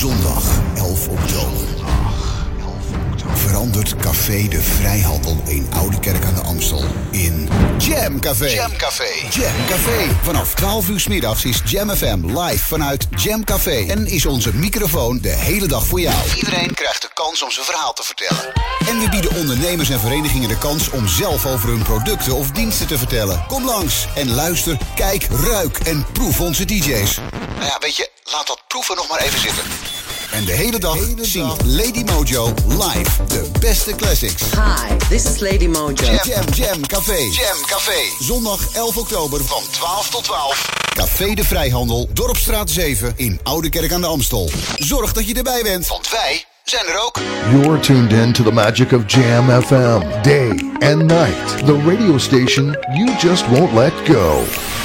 Zondag 11 oktober. Verandert Café de Vrijhandel in Oude Kerk aan de Amstel in Jam Café. Jam Café. Jam Café. Vanaf 12 uur 's middags is Jam FM live vanuit Jam Café. En is onze microfoon de hele dag voor jou. Iedereen krijgt de kans om zijn verhaal te vertellen. En we bieden ondernemers en verenigingen de kans om zelf over hun producten of diensten te vertellen. Kom langs en luister, kijk, ruik en proef onze DJ's. Nou ja, weet je, laat dat proeven nog maar even zitten. En de hele dag zingt Lady Mojo live de beste classics. Hi, this is Lady Mojo. Jam, jam, jam Café. Jam Café. Zondag 11 oktober van 12 tot 12. Café de Vrijhandel, Dorpstraat 7 in Oude Kerk aan de Amstel. Zorg dat je erbij bent, want wij zijn er ook. You're tuned in to the magic of Jam FM, day and night. The radio station you just won't let go.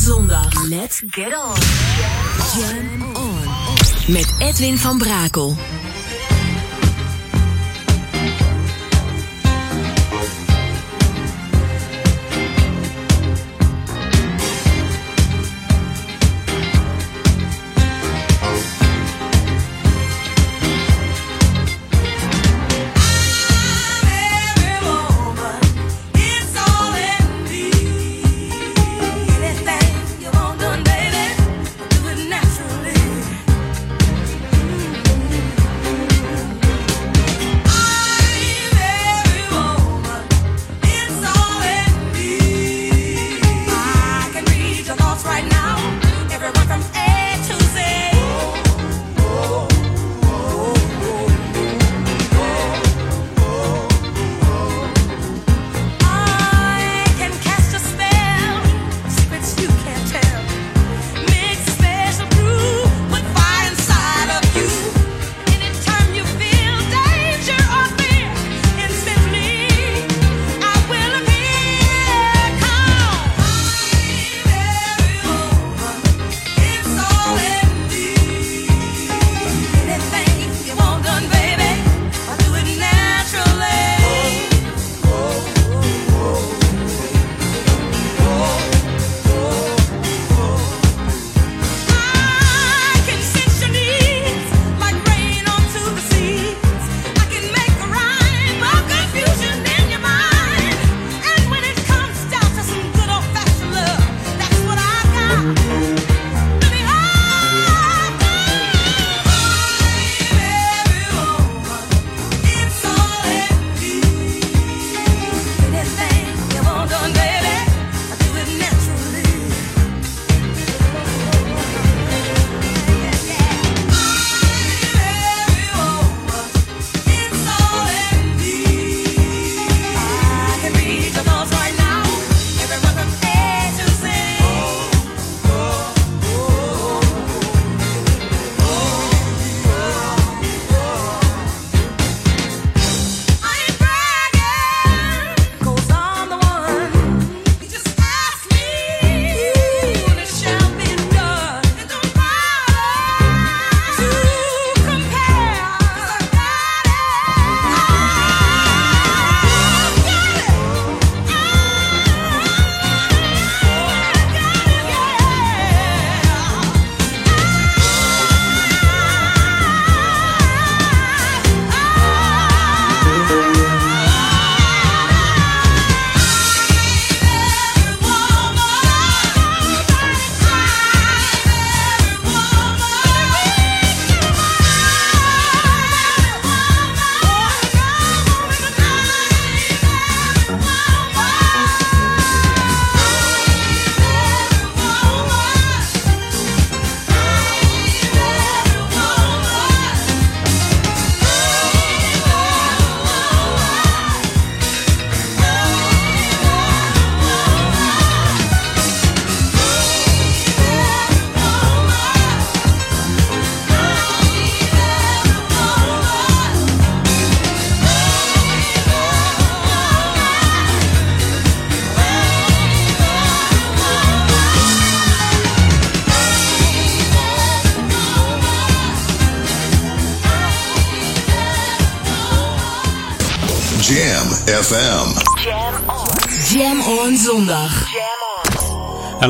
Zondag. Let's get on. Jam on. Met Edwin van Brakel.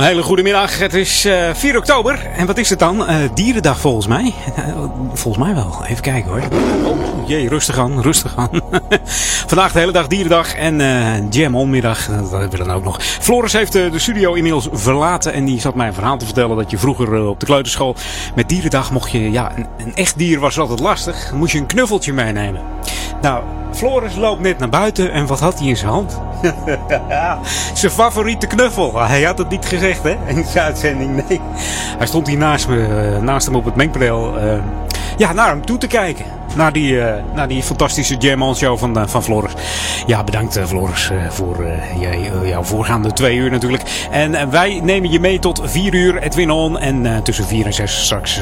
Een hele goede middag. Het is uh, eh, 4 oktober. En wat is het dan? Uh, dierendag volgens mij. Uh, volgens mij wel. Even kijken hoor. Oh, jee, rustig aan, rustig aan. Vandaag de hele dag dierendag en jam onmiddag. Dat hebben we dan ook nog. Floris heeft de studio inmiddels verlaten. En die zat mij een verhaal te vertellen dat je vroeger op de kleuterschool met dierendag mocht je... Ja, een, een echt dier was altijd lastig. Moest je een knuffeltje meenemen. Nou, Floris loopt net naar buiten en wat had hij in zijn hand? zijn favoriete knuffel. Hij had het niet gezegd, hè? In zijn uitzending, nee. Hij stond hier naast, me, eh, naast hem op het mengpaneel. Uh, ja, naar hem toe te kijken naar die, uh, naar die fantastische Jam On Show van, uh, van Floris. Ja, bedankt uh, Floris voor jouw voorgaande twee uur natuurlijk. En wij nemen je mee tot vier uur Edwin On. En tussen vier en zes straks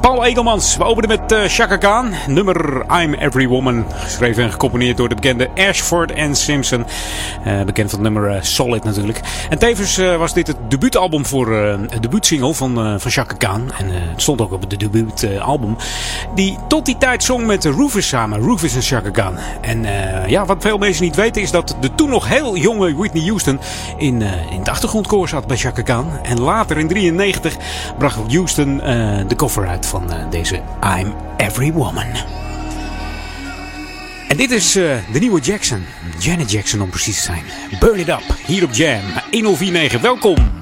Paul Egelmans. We openen met Chaka Khan. Nummer I'm Every Woman. Geschreven en gecomponeerd door de bekende Ashford en Simpson. bekend van het nummer Solid natuurlijk. En tevens was dit het debuutalbum voor de debuutsingle van, van Chaka Khan. En het stond ook op het debuutalbum. die tot die tijd zong met Rufus samen. Rufus en Chaka Khan. En ja, wat veel mensen niet weten is dat de toen nog heel jonge Whitney Houston in, uh, in het achtergrondkoor zat bij Chaka Khan. En later in 93 bracht Houston uh, de cover uit van deze I'm Every Woman. En dit is de nieuwe Jackson. Janet Jackson om precies te zijn. Burn It Up, hier op Jam. 1049, welkom.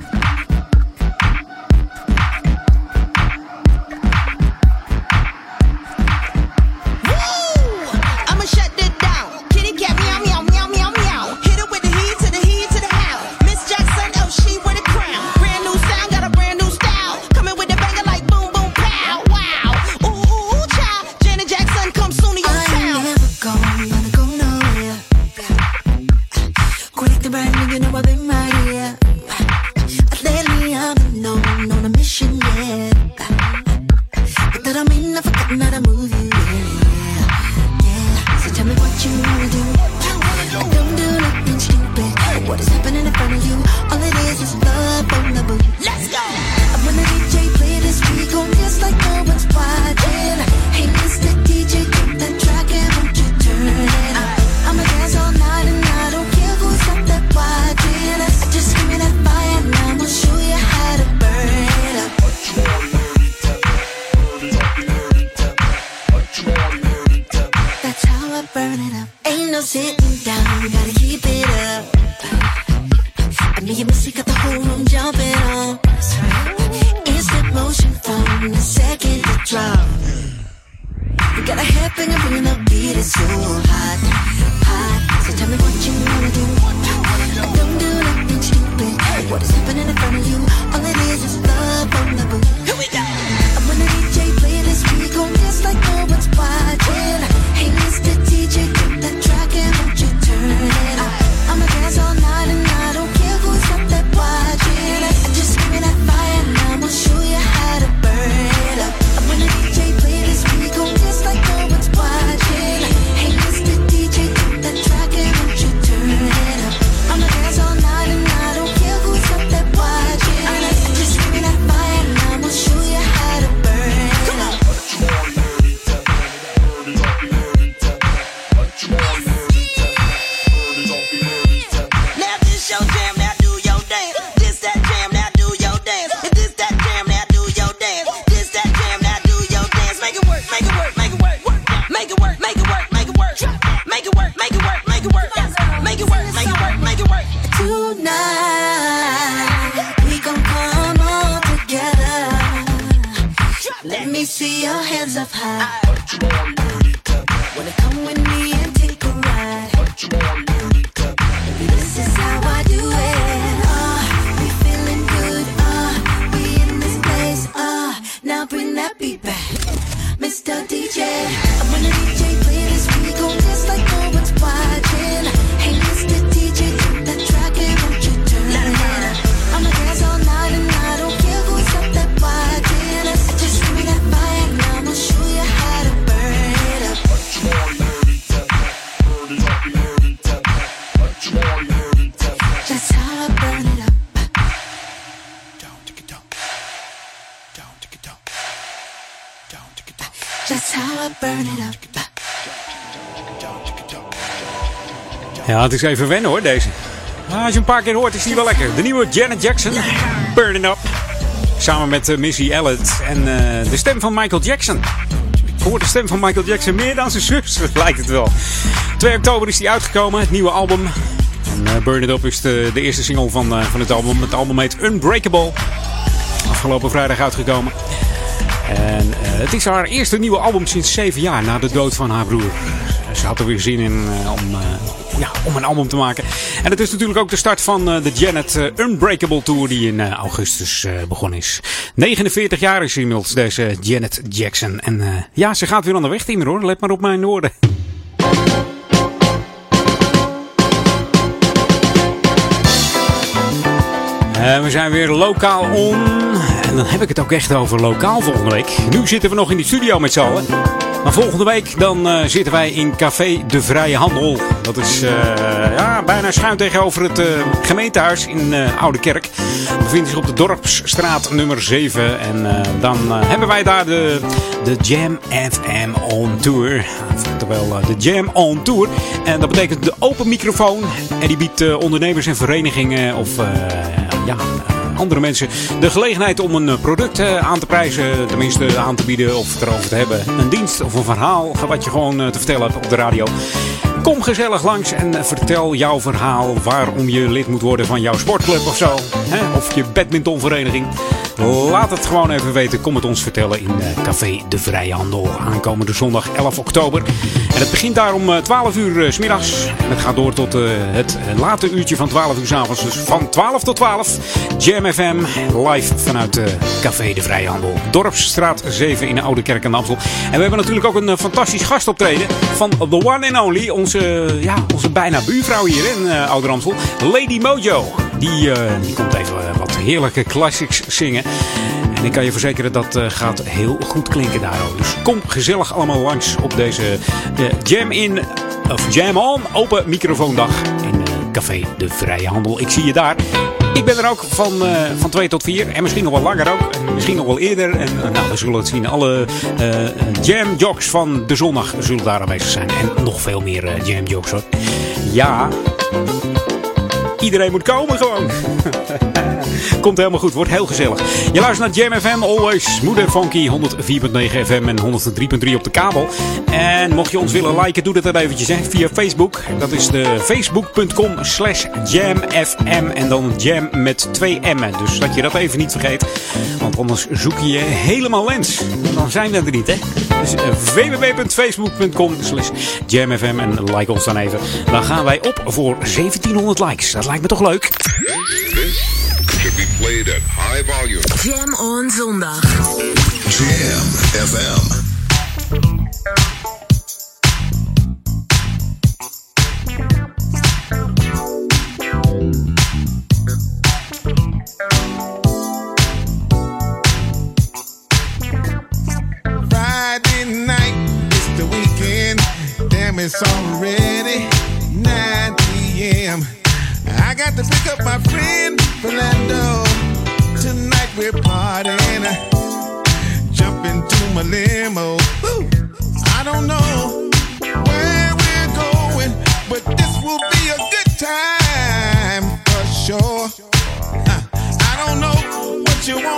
Ja, het is even wennen hoor, deze. als je een paar keer hoort, is die wel lekker. De nieuwe Janet Jackson, Burning Up. Samen met uh, Missy Elliott en uh, de stem van Michael Jackson. Ik hoor de stem van Michael Jackson meer dan zijn zus, lijkt het wel. 2 oktober is die uitgekomen, het nieuwe album. En uh, Burn It Up is de, de eerste single van, van het album. Het album heet Unbreakable. Afgelopen vrijdag uitgekomen. En het is haar eerste nieuwe album sinds 7 jaar na de dood van haar broer. Ze had er weer zin in om ja, om een album te maken. En het is natuurlijk ook de start van uh, de Janet uh, Unbreakable Tour die in uh, augustus begonnen is. 49 jaar is inmiddels deze Janet Jackson. En ja, ze gaat weer aan de weg, hoor. Let maar op mijn woorden. En we zijn weer lokaal on. En dan heb ik het ook echt over lokaal volgende week. Nu zitten we nog in de studio met z'n. Maar volgende week dan uh, zitten wij in Café De Vrije Handel. Dat is uh, ja, bijna schuin tegenover het uh, gemeentehuis in Oude Kerk. Bevindt zich op de Dorpsstraat nummer 7. En dan hebben wij daar de, de Jam FM On Tour. Oftewel de Jam On Tour. En dat betekent de open microfoon. En die biedt ondernemers en verenigingen of ja andere mensen de gelegenheid om een product aan te prijzen, tenminste aan te bieden of erover te hebben. Een dienst of een verhaal wat je gewoon te vertellen hebt op de radio. Kom gezellig langs en vertel jouw verhaal waarom je lid moet worden van jouw sportclub of zo. Of je badmintonvereniging. Laat het gewoon even weten. Kom het ons vertellen in Café De Vrije Handel. Aankomende zondag 11 oktober. En het begint daar om 12 uur s middags. En het gaat door tot het late uurtje van 12 uur s avonds. Dus van 12 tot 12. Jam FM live vanuit Café De Vrije Handel. Dorpsstraat 7 in de Oude Kerk en Amstel. En we hebben natuurlijk ook een fantastisch gastoptreden van The One and Only. Onze, ja, onze bijna buurvrouw hier in Oude Amstel. Lady Mojo. Die, die komt even heerlijke classics zingen. En ik kan je verzekeren dat uh, gaat heel goed klinken daar. Dus kom gezellig allemaal langs op deze Jam In of Jam On open microfoondag in Café De Vrije Handel. Ik zie je daar. Ik ben er ook van, van 2 tot 4. En misschien nog wel langer ook. En misschien nog wel eerder. En nou, we zullen het zien. Alle jam jocks van de zondag zullen daar aanwezig zijn. En nog veel meer jam jocks hoor. Ja. Iedereen moet komen gewoon. Komt helemaal goed, wordt heel gezellig. Je luistert naar Jam FM, always smooth and funky. 104.9 FM en 103.3 op de kabel. En mocht je ons willen liken, doe dat dan eventjes hè, via Facebook. Dat is de facebook.com slash jamfm. En dan jam met twee m'en. Dus dat je dat even niet vergeet. Want anders zoek je je helemaal lens. Dan zijn we er niet, hè. Dus uh, www.facebook.com slash jamfm. En like ons dan even. Dan gaan wij op voor 1700 likes. Dat lijkt me toch leuk? Should be played at high volume. Jam on zondag. Jam FM. Friday night, it's the weekend. Damn, it's already 9 p.m. I got to pick up my friend Philando. Tonight we're partying. Jump into my limo. Woo. I don't know where we're going, but this will be a good time for sure. Uh, I don't know what you wanna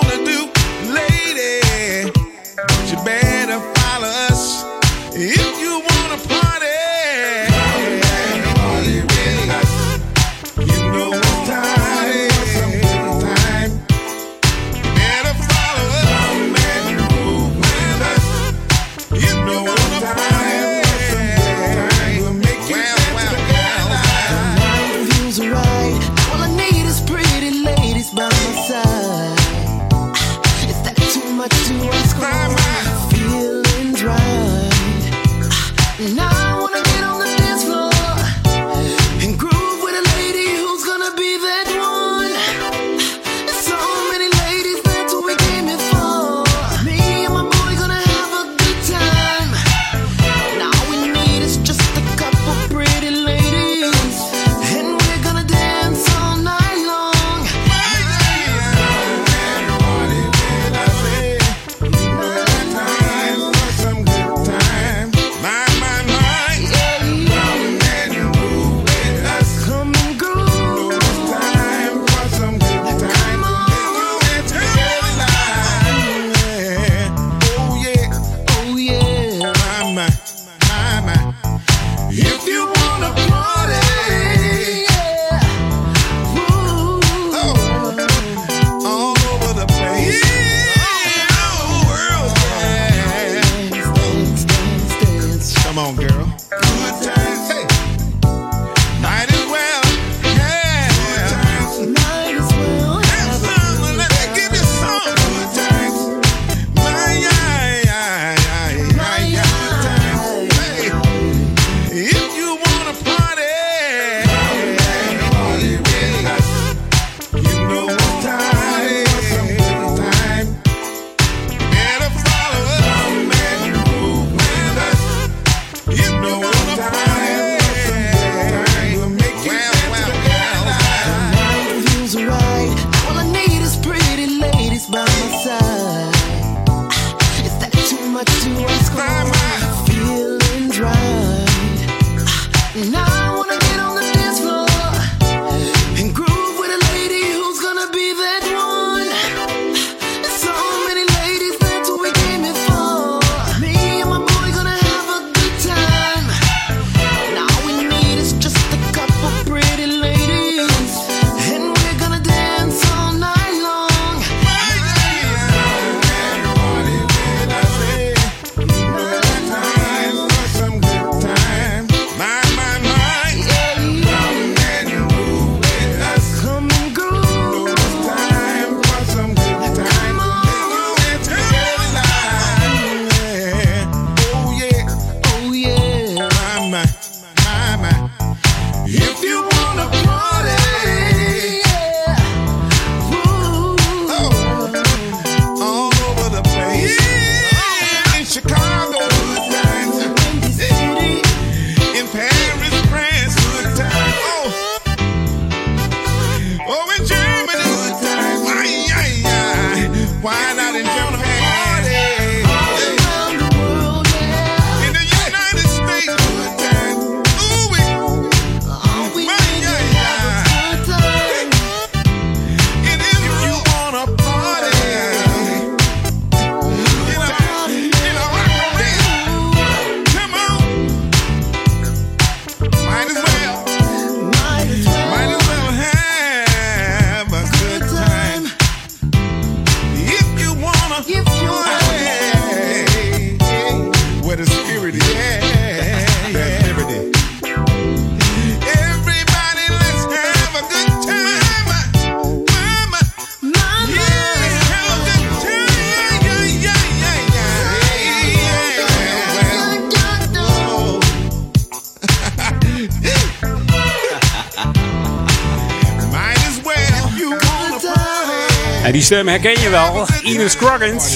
En die stem herken je wel. Ines Scroggins.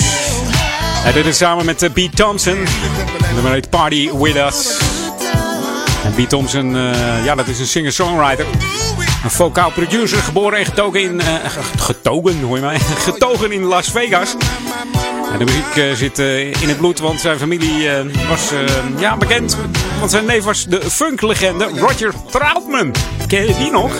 Hij deed het samen met eh, Pete Thompson. En dan heet Party With Us. En Pete Thompson, eh, ja, dat is een singer-songwriter. Een vocaal producer, geboren en getogen in... eh, getogen, hoor je mij? Getogen in Las Vegas. En de muziek zit in het bloed, want zijn familie was ja, bekend. Want zijn neef was de funklegende Roger Troutman. Ken je die nog?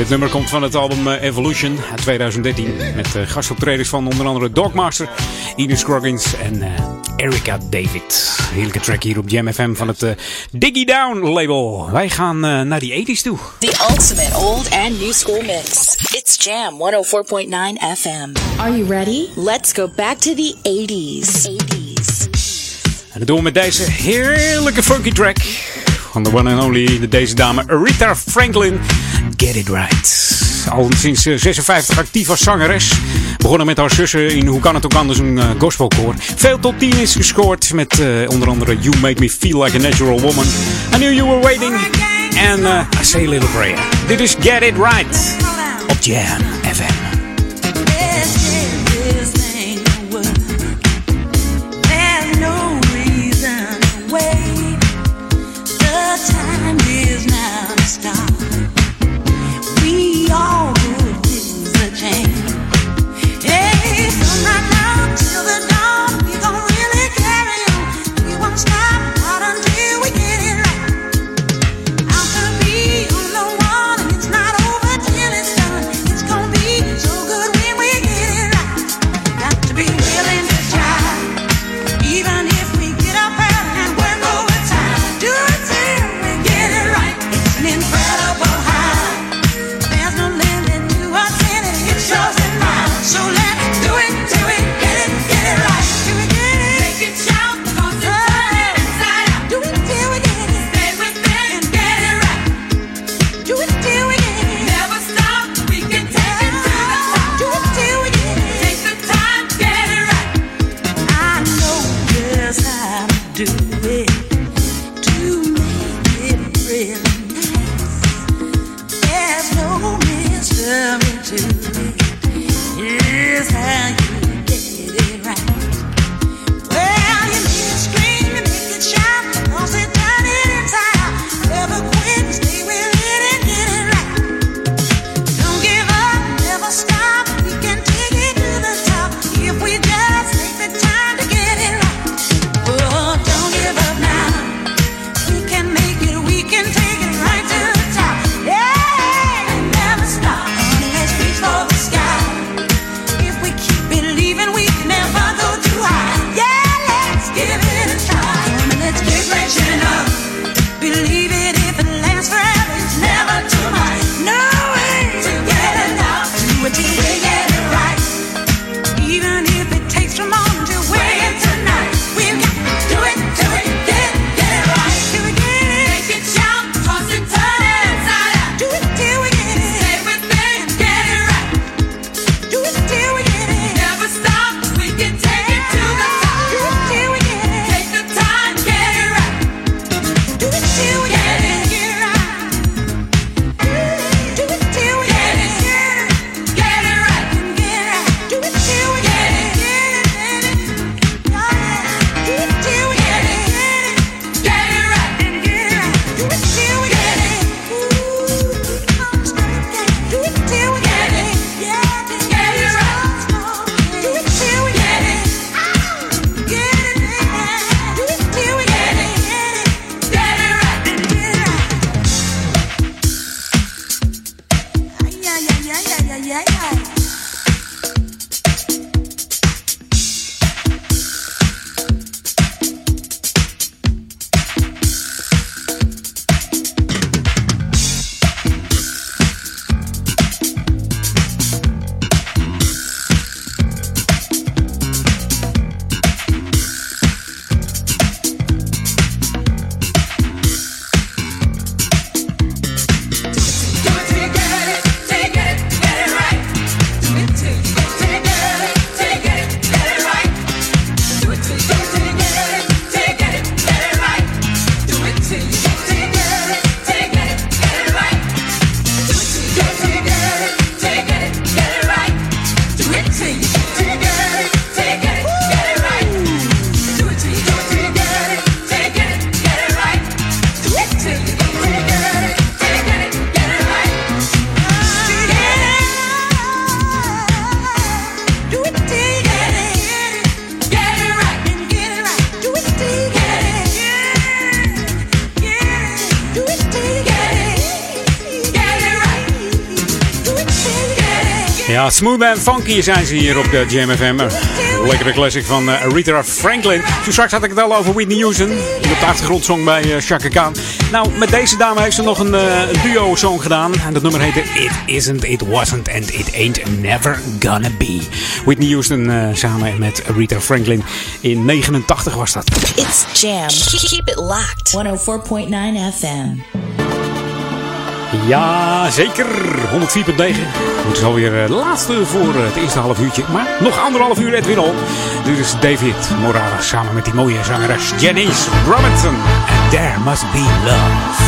Dit nummer komt van het album eh, Evolution uit 2013. Met eh, gastoptredens van onder andere Dogmaster, Ines Scroggins en eh, Erica David. Heerlijke track hier op Jam FM van het Diggy Down label. Wij gaan eh, naar die 80s toe. The ultimate old and new school mix. It's Jam 104.9 FM. Are you ready? Let's go back to the 80s. 80s. En dat doen we met deze heerlijke funky track. Van de one and only, de deze dame Rita Franklin. Get It Right. Al sinds eh, 56 actief als zangeres. Begonnen met haar zussen in Hoe kan het ook anders een eh, gospelkoor. Veel top 10 is gescoord met eh, onder andere You Make Me Feel Like a Natural Woman. I Knew You Were Waiting. En eh, I Say a Little Prayer. Dit is Get It Right. Op Jam FM. Smooth en funky zijn ze hier op de Jam FM. Lekkere classic van eh, Rita Franklin. Toen straks had ik het al over Whitney Houston. in op de achtergrondzong bij uh, Khan. Nou, met deze dame heeft ze nog eh, een duo-song gedaan. En dat nummer heette It Isn't, It Wasn't and It Ain't Never Gonna Be. Whitney Houston samen met Rita Franklin. In 89 was dat. It's Jam. Keep it locked. 104.9 FM. Ja, zeker. 104.9. Moet is alweer eh, de laatste voor eh, het eerste half uurtje. Maar nog anderhalf uur Edwin al. Dit is David Morales samen met die mooie zangeres Janice Robinson. And there must be love.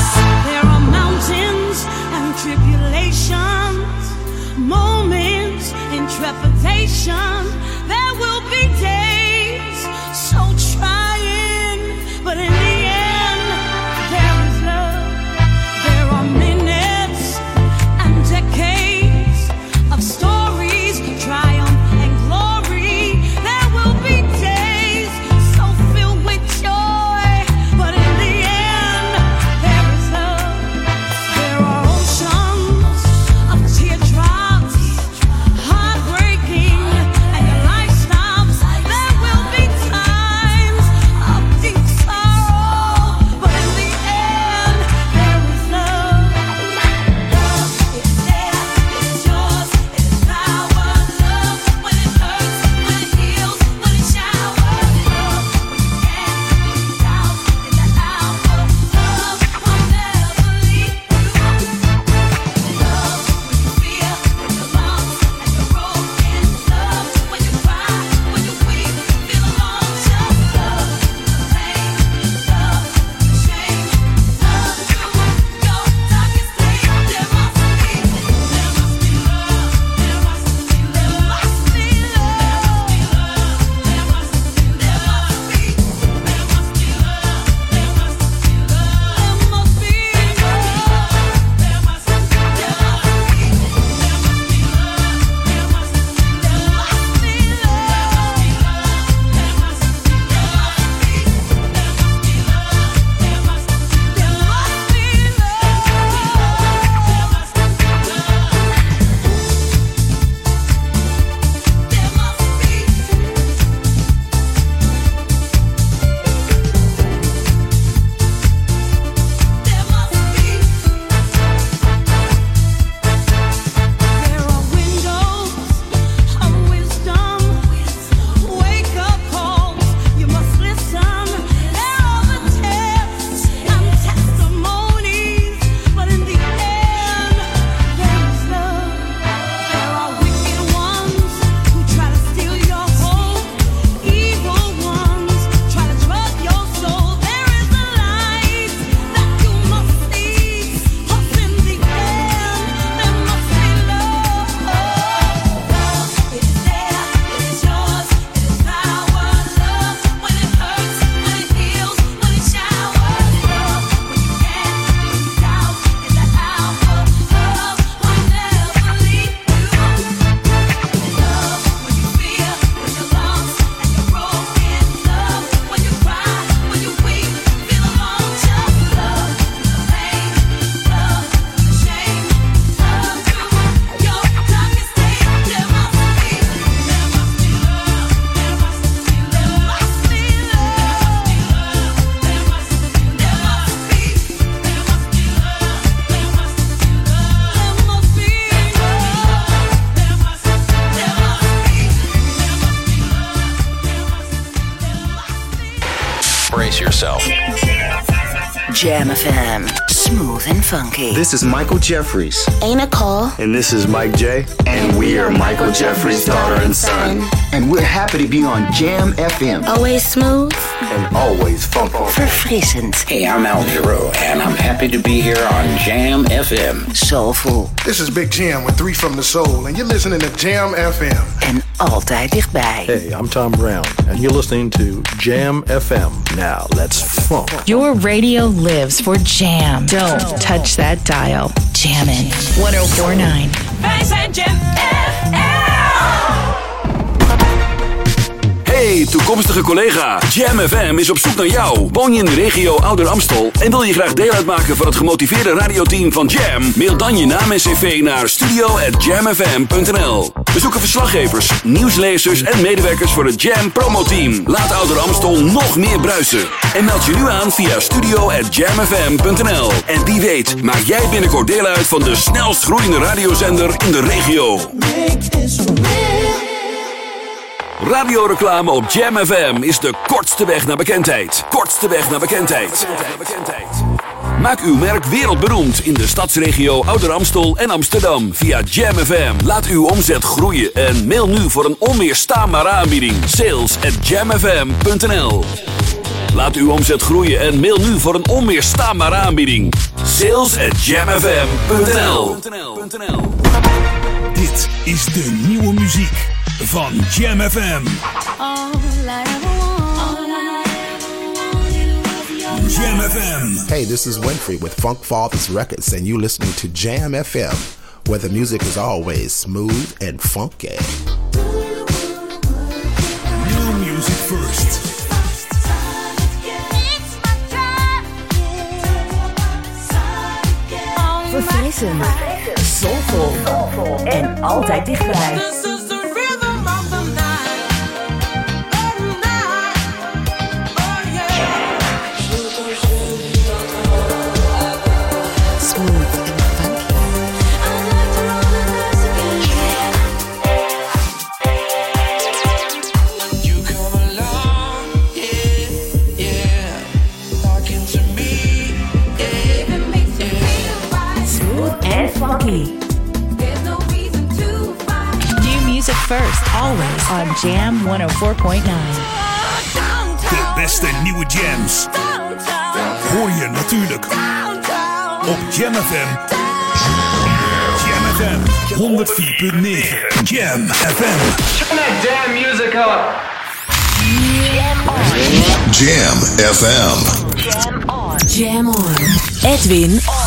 And. This is Michael Jeffries. Ain't a call. And this is Mike J. And we are Michael Jeffries' daughter and son. And we're happy to be on Jam FM. Always smooth. And always funky. For Verfrissend. Hey, I'm Al Giro, and I'm happy to be here on Jam FM. Soulful. This is Big Jam with Three from the Soul, and you're listening to Jam FM. En altijd dichtbij. Hey, I'm Tom Brown, and you're listening to Jam FM. Now, let's funk. Your radio lives for Jam. Don't touch that dial. Jammin' 1049. Wij zijn Jam Hey, toekomstige collega. Jam FM is op zoek naar jou. Woon je in de regio Ouder Amstel en wil je graag deel uitmaken van het gemotiveerde radioteam van Jam? Mail dan je naam en cv naar studio@jamfm.nl. We zoeken verslaggevers, nieuwslezers en medewerkers voor het Jam promoteam. Laat Ouder Amstel nog meer bruisen. En meld je nu aan via studio@jamfm.nl. En wie weet, maak jij binnenkort deel uit van de snelst groeiende radiozender in de regio. Radioreclame op Jam FM is de kortste weg naar bekendheid. Kortste weg naar bekendheid. Maak uw merk wereldberoemd in de stadsregio Ouder Amstel en Amsterdam via Jam FM. Laat uw omzet groeien en mail nu voor een onweerstaanbare aanbieding. Sales at jamfm.nl Laat uw omzet groeien en mail nu voor een onweerstaanbare aanbieding. Sales at jamfm.nl Dit is de nieuwe muziek van Jam FM. Jam FM. Hey, this is Winfrey with Funk Fathers Records, and you listening to Jam FM, where the music is always smooth and funky. New music first. Verfrissend. Soulful. En altijd dichtbij. First, always on Jam 104.9. De beste nieuwe jams. Hoor je natuurlijk op Jam FM. Jam FM 104.9. Jam FM. Turn that damn music up. Jam FM. Jam on. Edwin on.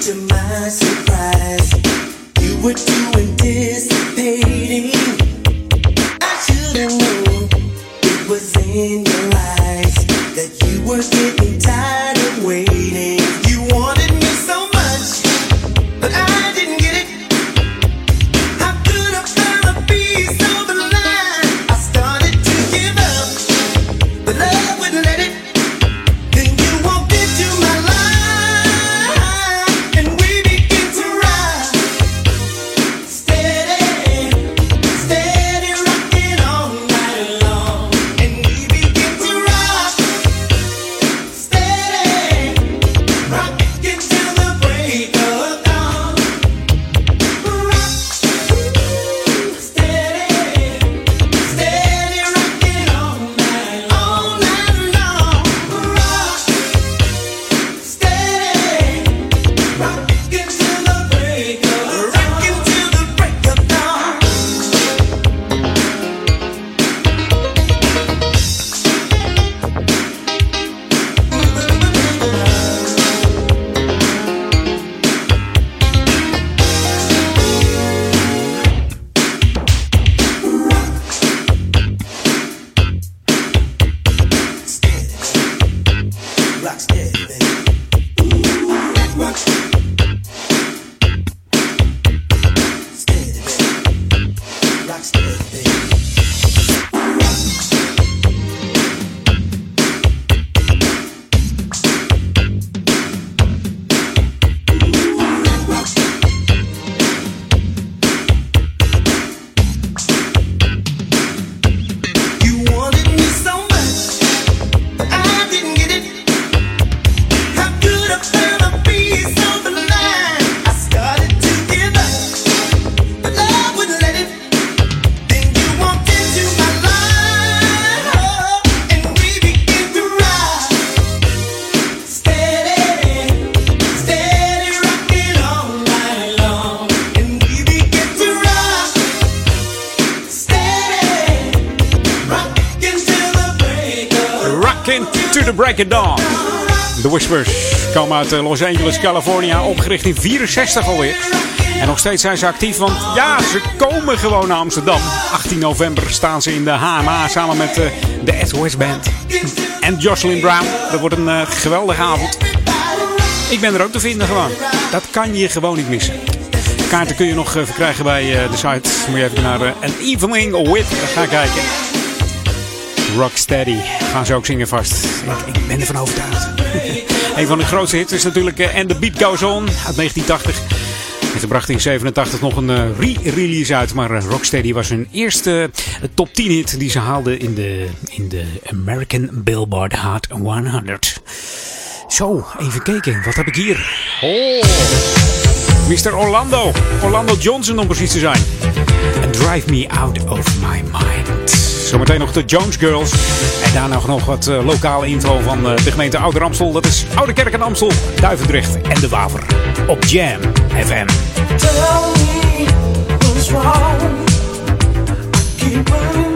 To my surprise. You were too anticipating. I known it was in your eyes that you were getting eh, Los Angeles, California. Opgericht in 64 alweer. En nog steeds zijn ze actief, want ja, ze komen gewoon naar Amsterdam. 18 november staan ze in de HMA samen met eh, de West Band. En Jocelyn Brown. Dat wordt een eh, geweldige avond. Ik ben er ook te vinden gewoon. Dat kan je gewoon niet missen. Kaarten kun je nog verkrijgen bij de site. Moet je even naar An Evening With gaan kijken. Rocksteady gaan ze ook zingen vast. Ik ben ervan overtuigd. Een van de grootste hits is natuurlijk eh, And The Beat Goes On uit 1980. En ze brachten in 87 nog een eh, re-release uit. Maar eh, Rocksteady was hun eerste top 10 hit die ze haalden in de, in de American Billboard Hot 100. Zo, even kijken. Wat heb ik hier? Oh, Mr. Orlando. Orlando Johnson om precies te zijn. And Drive Me Out of My Mind. Zometeen nog de Jones Girls. En daarna nog wat eh, lokale info van eh, de gemeente Ouder Amstel. Dat is Oude Kerk en Amstel, Duivendrecht en De Waver. Op Jam FM. Tell me wrong. Keep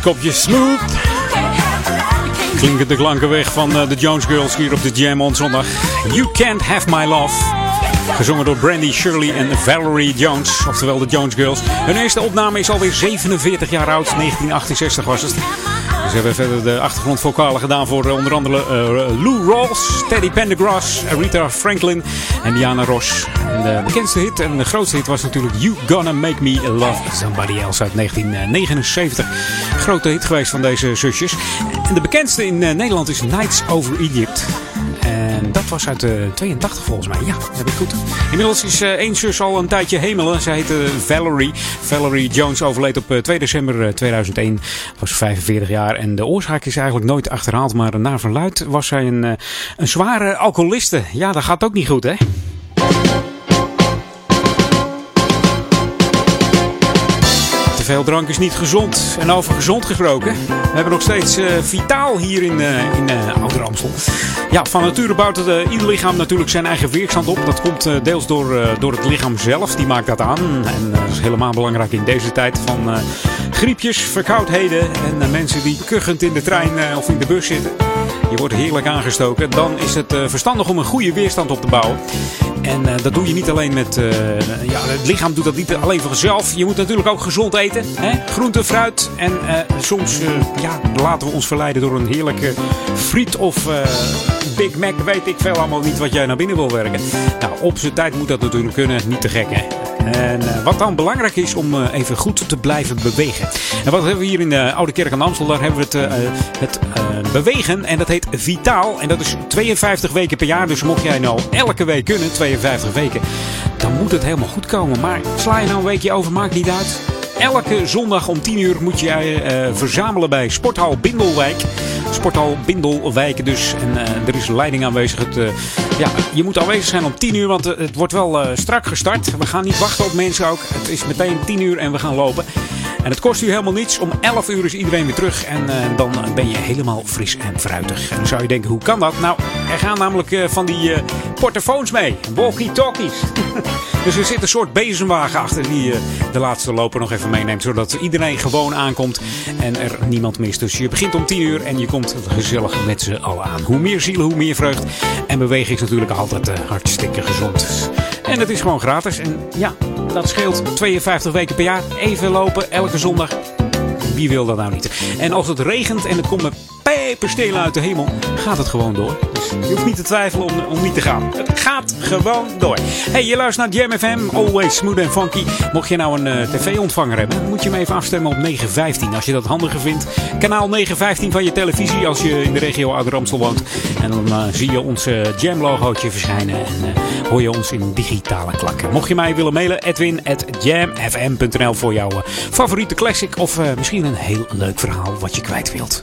kopje Smooth klinken de klanken weg van eh, de Jones Girls hier op de Jam on zondag. You Can't Have My Love. Gezongen door Brandy Shirley en Valerie Jones, oftewel de Jones Girls. Hun eerste opname is alweer 47 jaar oud, 1968 was het. Ze hebben verder de achtergrondvokalen gedaan voor eh, onder andere eh, Lou Rawls, Teddy Pendergrass, Rita Franklin en Diana Ross. En de bekendste hit en de grootste hit was natuurlijk You Gonna Make Me Love Somebody Else uit 1979. Grote hit geweest van deze zusjes. En de bekendste in eh, Nederland is Nights Over Egypt. Dat was uit de 82 volgens mij. Ja, heb ik goed. Inmiddels is eh, één zus al een tijdje hemelen. Zij heette Valerie. Valerie Jones overleed op eh, 2 december eh, 2001. Was 45 jaar. En de oorzaak is eigenlijk nooit achterhaald. Maar naar verluid was zij een, eh, een zware alcoholiste. Ja, dat gaat ook niet goed, hè? Veel drank is niet gezond. En over gezond gesproken. We hebben nog steeds eh, Vitaal hier in, eh in eh Ouder. Ja, van nature bouwt het, ieder lichaam natuurlijk zijn eigen weerstand op. Dat komt deels door, door het lichaam zelf. Die maakt dat aan. En dat is helemaal belangrijk in deze tijd van griepjes, verkoudheden. En mensen die kuchend in de trein of in de bus zitten. Je wordt heerlijk aangestoken. Dan is het eh, verstandig om een goede weerstand op te bouwen. En eh, dat doe je niet alleen met... eh, ja, het lichaam doet dat niet alleen zichzelf. Je moet natuurlijk ook gezond eten. Hè? Groente, fruit. En soms ja, laten we ons verleiden door een heerlijke friet of Big Mac. Weet ik veel allemaal niet wat jij naar binnen wil werken. Nou, op zijn tijd moet dat natuurlijk kunnen. Niet te gek, hè? En wat dan belangrijk is om even goed te blijven bewegen. En wat hebben we hier in de Oude Kerk aan Amstel? Daar hebben we het, het bewegen. En dat heet Vitaal. En dat is 52 weken per jaar. Dus mocht jij nou elke week kunnen, 52 weken, dan moet het helemaal goed komen. Maar sla je nou een weekje over, maakt niet uit. Elke zondag om 10 uur moet je eh, verzamelen bij Sporthal Bindelwijk. Sporthal Bindelwijk dus. En eh, er is leiding aanwezig. Het, eh, ja, je moet aanwezig zijn om 10 uur, want het wordt wel strak gestart. We gaan niet wachten op mensen ook. Het is meteen 10 uur en we gaan lopen. En het kost u helemaal niets. Om 11 uur is iedereen weer terug. En eh, dan ben je helemaal fris en fruitig. En dan zou je denken, hoe kan dat? Nou, er gaan namelijk eh, van die portofoons mee. Walkie-talkies. dus er zit een soort bezemwagen achter die de laatste loper nog even meeneemt. Zodat iedereen gewoon aankomt en er niemand mist. Dus je begint om 10 uur en je komt gezellig met z'n allen aan. Hoe meer zielen, hoe meer vreugd. En beweging is natuurlijk altijd hartstikke gezond. En het is gewoon gratis. En ja, dat scheelt 52 weken per jaar. Even lopen, elke zondag. Wie wil dat nou niet? En als het regent en het komt met pijpenstelen uit de hemel, gaat het gewoon door. Je hoeft niet te twijfelen om, om niet te gaan. Het gaat gewoon door. Hey, je luistert naar Jam FM, always smooth and funky. Mocht je nou een eh, tv-ontvanger hebben, moet je hem even afstemmen op 915. Als je dat handiger vindt, kanaal 915 van je televisie als je in de regio Ouder-Amstel woont. En dan eh, zie je ons eh, Jam-logootje verschijnen en hoor je ons in digitale klanken. Mocht je mij willen mailen, edwin.jamfm.nl voor jouw favoriete classic of misschien een heel leuk verhaal wat je kwijt wilt.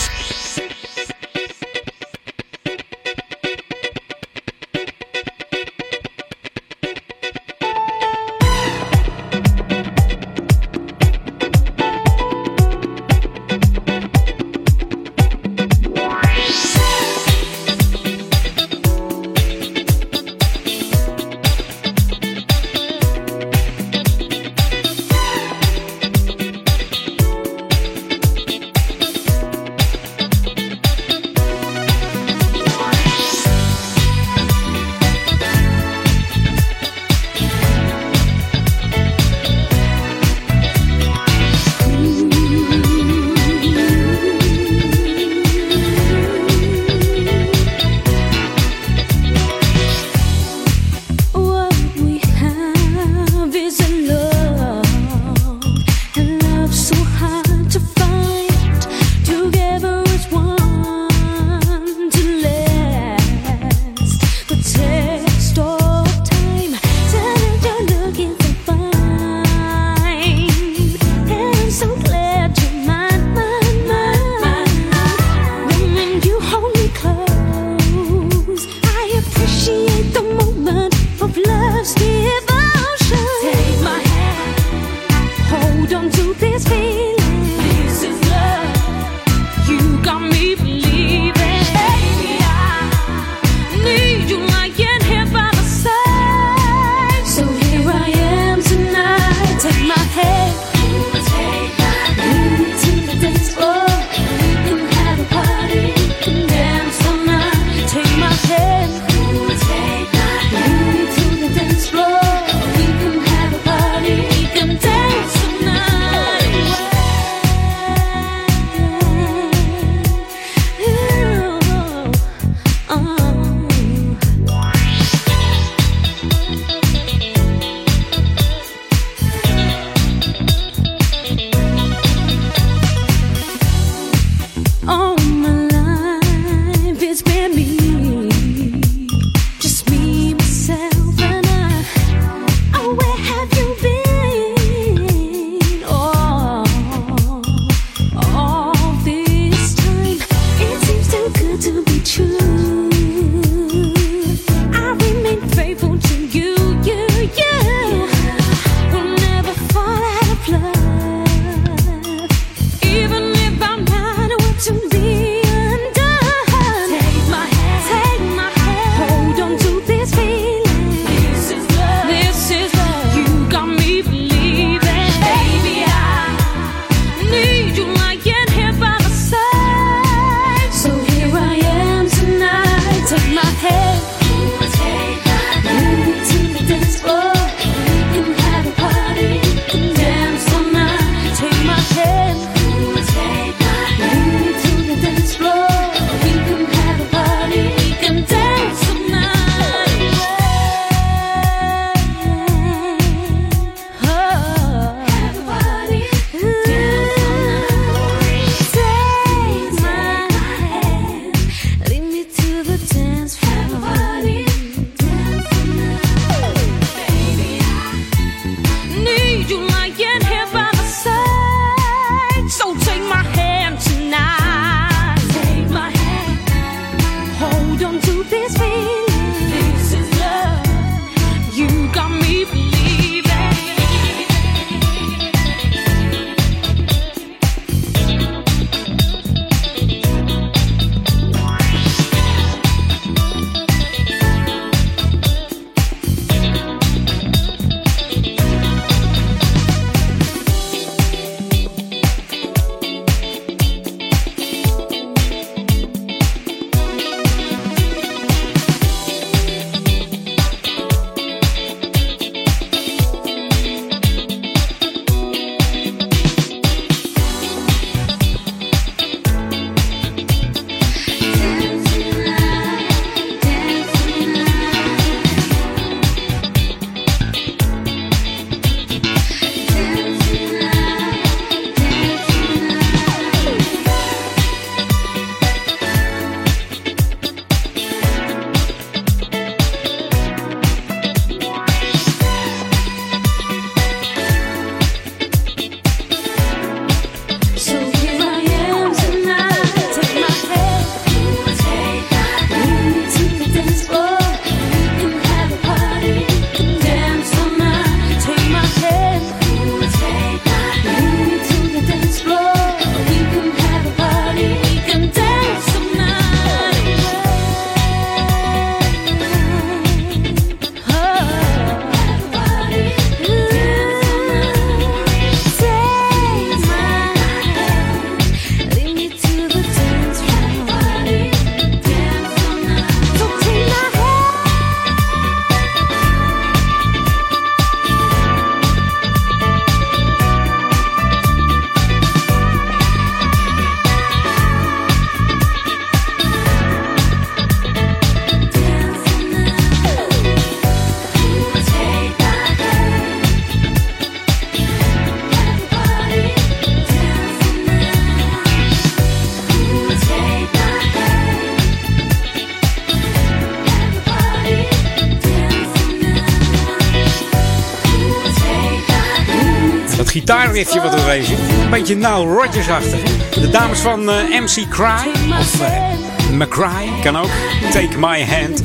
Gitaarriffje wat wees. Een beetje Nile Rodgers-achtig. De dames van eh, MC Cry. Of uh, McCry, kan ook. Take My Hand.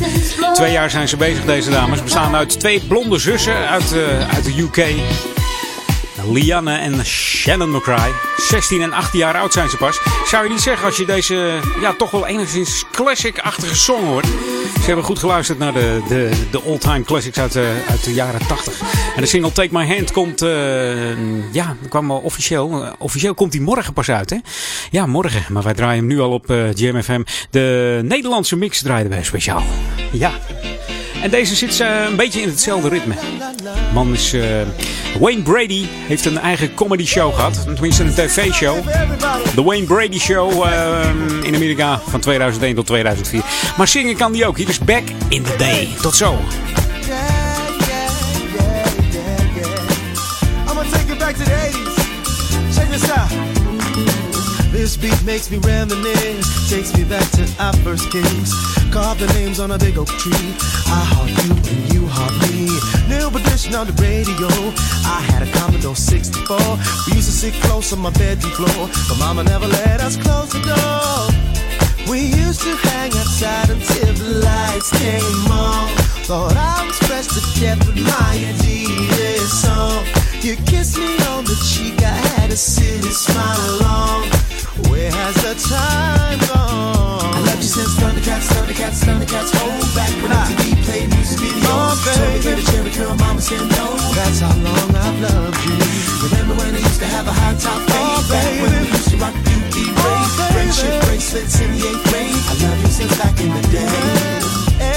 Twee jaar zijn ze bezig, deze dames. Bestaan uit twee blonde zussen uit, uh, uit de UK. Lianne en Shannon McCry. 16 en 18 jaar oud zijn ze pas. Zou je niet zeggen als je deze ja, toch wel enigszins classic-achtige song hoort. Ze hebben goed geluisterd naar de, de, de all-time classics uit de, uit de jaren 80. En de single Take My Hand komt, uh, ja, kwam al officieel. Uh, officieel komt die morgen pas uit, hè? Ja, morgen. Maar wij draaien hem nu al op GMFM. De Nederlandse mix draaiden wij speciaal. Ja. En deze zit een beetje in hetzelfde ritme. Man is Wayne Brady heeft een eigen comedy show gehad, tenminste een tv-show. De Wayne Brady Show in Amerika van 2001 tot 2004. Maar zingen kan die ook. Hier is Back in the Day. Tot zo. Makes me reminisce, takes me back to our first kiss. Carved the names on a big oak tree. I heart you and you heart me. New edition on the radio. I had a Commodore 64. We used to sit close on my bedroom floor, but Mama never let us close the door. We used to hang outside until the lights came on. Thought I was pressed to death with my Adidas song. You kissed me on the cheek, I had a silly smile along. Where has the time gone? I loved you since Thundercats, Thundercats, Thundercats. Hold back when MTV played music videos. Oh, Told me get a cherry curl, mama said no. That's how long I've loved you. Remember when I used to have a high top fade? Oh, back when we used to rock beauty oh, friendship bracelets in the eighth grade. I love you since back in the day.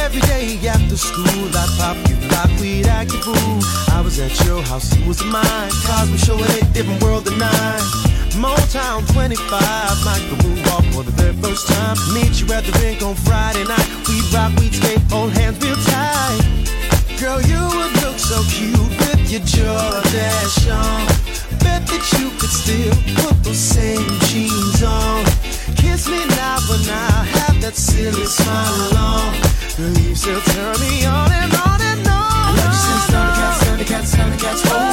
Every day after school, I'd pop you like we'd act a fool. I was at your house, you was mine. Cars were showing a different world than I. Motown 25, Michael Moonwalk for the very first time. Meet you at the rink on Friday night. We'd rock, we'd skate, hold hands real tight. Girl, you would look so cute with your Jordache on. Bet that you could still put those same jeans on. Kiss me now, but now have that silly smile on. Girl, you still turn me on and on and on. I love you since Thundercats, Thundercats, Thundercats. Hold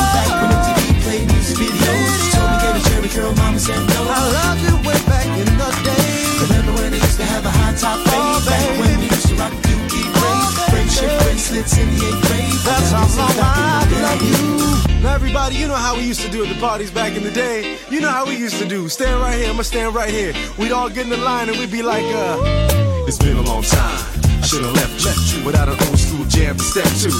me get a cherry curl, mama said no. I loved you way back in the day. Remember when I used to have a high top fade? Oh, back when we used to rock Dookie braids. Friendship bracelets in the eighth grade. That's how long I love you. Now everybody, you know how we used to do at the parties back in the day. You know how we used to do. Stand right here, I'ma stand right here. We'd all get in the line and we'd be like, uh, it's been a long time. Should've left you without an old school jam to step to.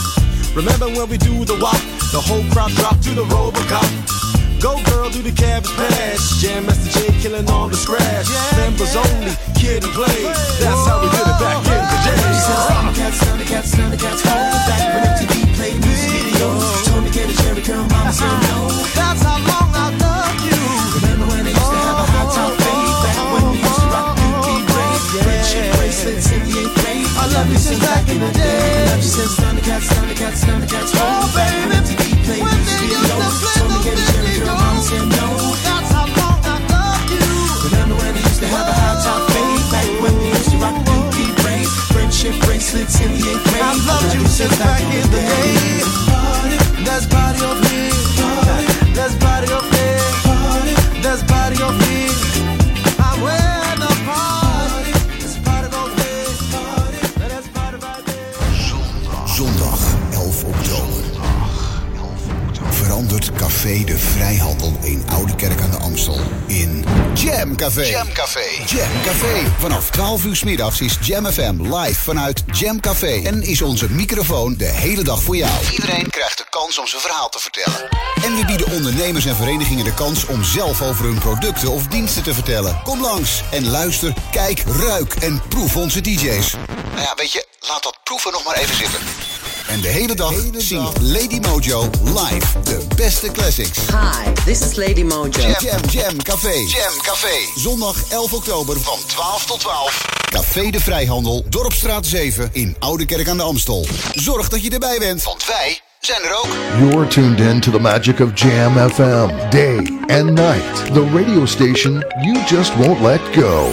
Remember when we do the walk, the whole crowd drop to the Robocop. Go girl, do the cabbage patch. Jam Master J killing all the scratch. Members only, kid and play. That's how we did it back in the day. Thundercats, Thundercats, Thundercats, hold back when MTV played music videos. Told me get a cherry curl, mama said no. That's how long I loved you. Remember when I used to have a hot oh, top fade? Oh, back when we used to rock oh, Dookie braids. Friendship bracelets in the eighth grade. I love you since back in the day. I love you since Thundercats, Thundercats, Thundercats. Hold back when MTV played Bracelets in grade. I loved you since back in the day. Let's party up Café de Vrijhandel in Oude Kerk aan de Amstel in Jam Café. Jam Café. Jam Café. Vanaf 12 uur 's middags is Jam FM live vanuit Jam Café. En is onze microfoon de hele dag voor jou. Iedereen krijgt de kans om zijn verhaal te vertellen. En we bieden ondernemers en verenigingen de kans om zelf over hun producten of diensten te vertellen. Kom langs en luister, kijk, ruik en proef onze DJ's. Nou ja, weet je, laat dat proeven nog maar even zitten. En de hele dag zingt Lady Mojo live de beste classics. Hi, this is Lady Mojo. Jam, jam, jam, café. Jam, café. Zondag 11 oktober van 12 tot 12. Café de Vrijhandel, Dorpstraat 7 in Oude Kerk aan de Amstel. Zorg dat je erbij bent, want wij zijn er ook. You're tuned in to the magic of Jam FM, day and night. The radio station you just won't let go.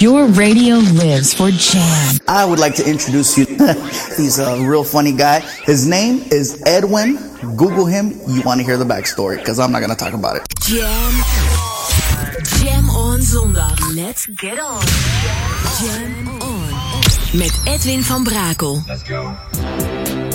Your radio lives for Jam. I would like to introduce you. He's a real funny guy. His name is Edwin. Google him. You want to hear the backstory because I'm not going to talk about it. Jam. Jam on zondag. Let's get on. Jam on. Met Edwin van Brakel. Let's go.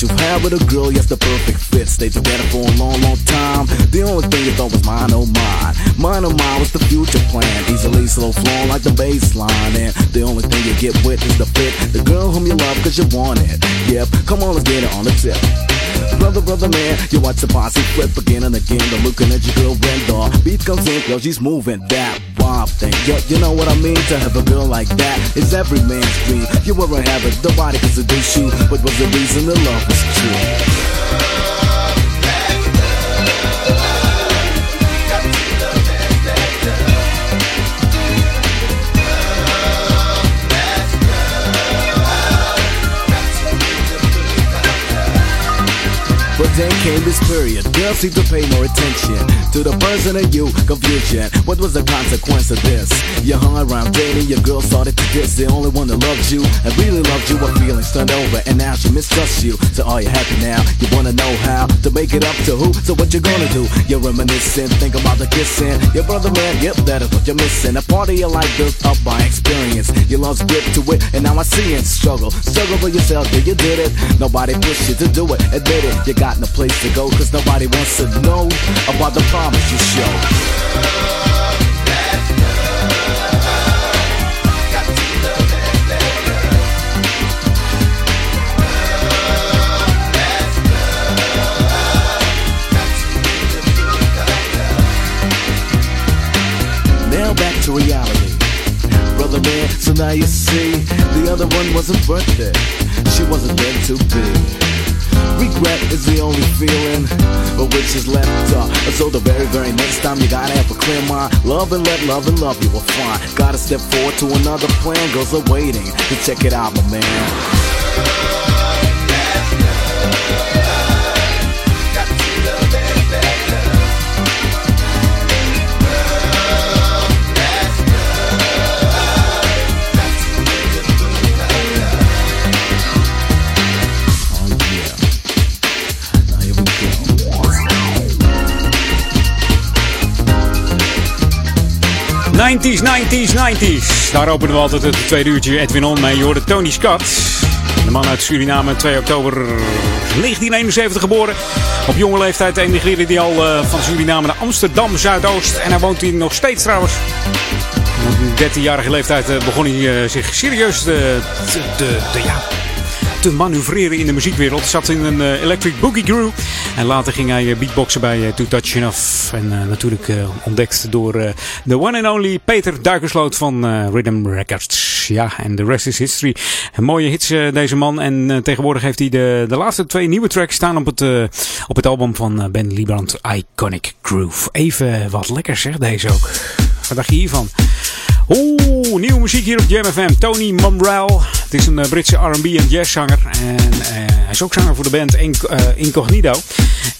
You've had with a girl, yes, the perfect fit. Stay together for a long, long time. The only thing you thought was mine, oh mine. Mine, oh mine was the future plan. Easily slow flowing like the baseline. And the only thing you get with is the fit. The girl whom you love cause you want it. Yep, come on, let's get it on the tip. Brother, brother, man, you watch the posse flip again and again. The looking at your girl Brenda. Beat comes in, yo, she's moving that wild thing. Yo, you know what I mean? To have a girl like that is every man's dream. You were a habit, nobody could seduce you. But was the reason the love was true? But then came this period, girls seem to pay more attention to the person of you, confusion. What was the consequence of this? You hung around dating, your girl started to diss the only one that loved you and really loved you. Her feelings turned over, and now she mistrusts you. So are you happy now? You wanna know how to make it up to who? So what you gonna do? You're reminiscing, think about the kissing. Your brother man, yep, that is what you're missing. A part of your life built up by experience. Your love's grip to it, and now I see it. Struggle, struggle for yourself, yeah, you did it. Nobody pushed you to do it, admit it. You got no place to go, cause nobody wants to know about the promise you show. Now back to reality. Brother man, so now you see, the other one wasn't worth it. She wasn't meant to be. Regret is the only feeling which is left uh, So the very, very next time you gotta have a clear mind. Love and let love and love you will find Gotta step forward to another plan. Girls are waiting to check it out, my man '90s, 90s, 90s. Daar openen we altijd het tweede uurtje Edwin On mee. Je hoorde Tony Scott. De man uit Suriname, 2 oktober 1971 geboren. Op jonge leeftijd emigreerde hij al eh, van Suriname naar Amsterdam Zuidoost. En hij woont hier nog steeds trouwens. Op 13-jarige leeftijd eh, begon hij eh, zich serieus te, te, te- ja, te manoeuvreren in de muziekwereld. Zat in een eh, Electric Boogie Crew. En later ging hij eh, beatboxen bij uh, Too Touch Enough. En eh, natuurlijk eh, ontdekt door eh, de one and only Peter Duikersloot van eh, Rhythm Records. Ja, en de rest is history. Een mooie hits eh, deze man. En eh, tegenwoordig heeft hij de, de laatste twee nieuwe tracks staan op het, eh, op het album van eh, Ben Liebrand, Iconic Groove. Even wat lekker zeg deze ook. Wat dacht je hiervan? Oeh, nieuwe muziek hier op Jam FM. Tony Momrell. Het is een eh, Britse R&B en jazzzanger. En eh, hij is ook zanger voor de band eh, Incognito.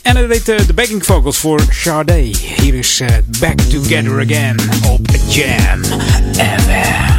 En hij deed de backing vocals voor Sade. Hier is Back Together Again op Jam FM.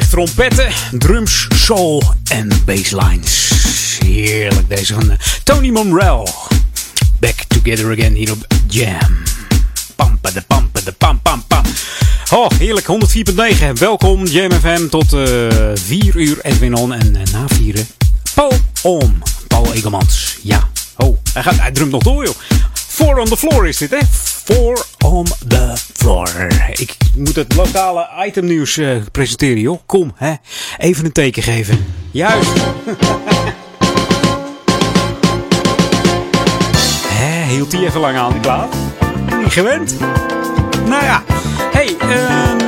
Zeg trompetten, drums, soul en basslines. Heerlijk deze van eh, Tony Monrell. Back together again hier op Jam. Pampa de pampa de pam pam pam. Oh, heerlijk, 104.9. Welkom, Jam FM, tot eh 4 uur Edwin On. En eh, na vieren, Paul On. Paul Egelmans, ja. Oh, hij, gaat, hij drumt nog door, joh. Four on the floor is dit, hè? Four het lokale itemnieuws eh, presenteren, joh. Kom, hè. Even een teken geven. Juist. Hè, hield die even lang aan, die plaat? Niet gewend? Nou ja. Hey, ehm,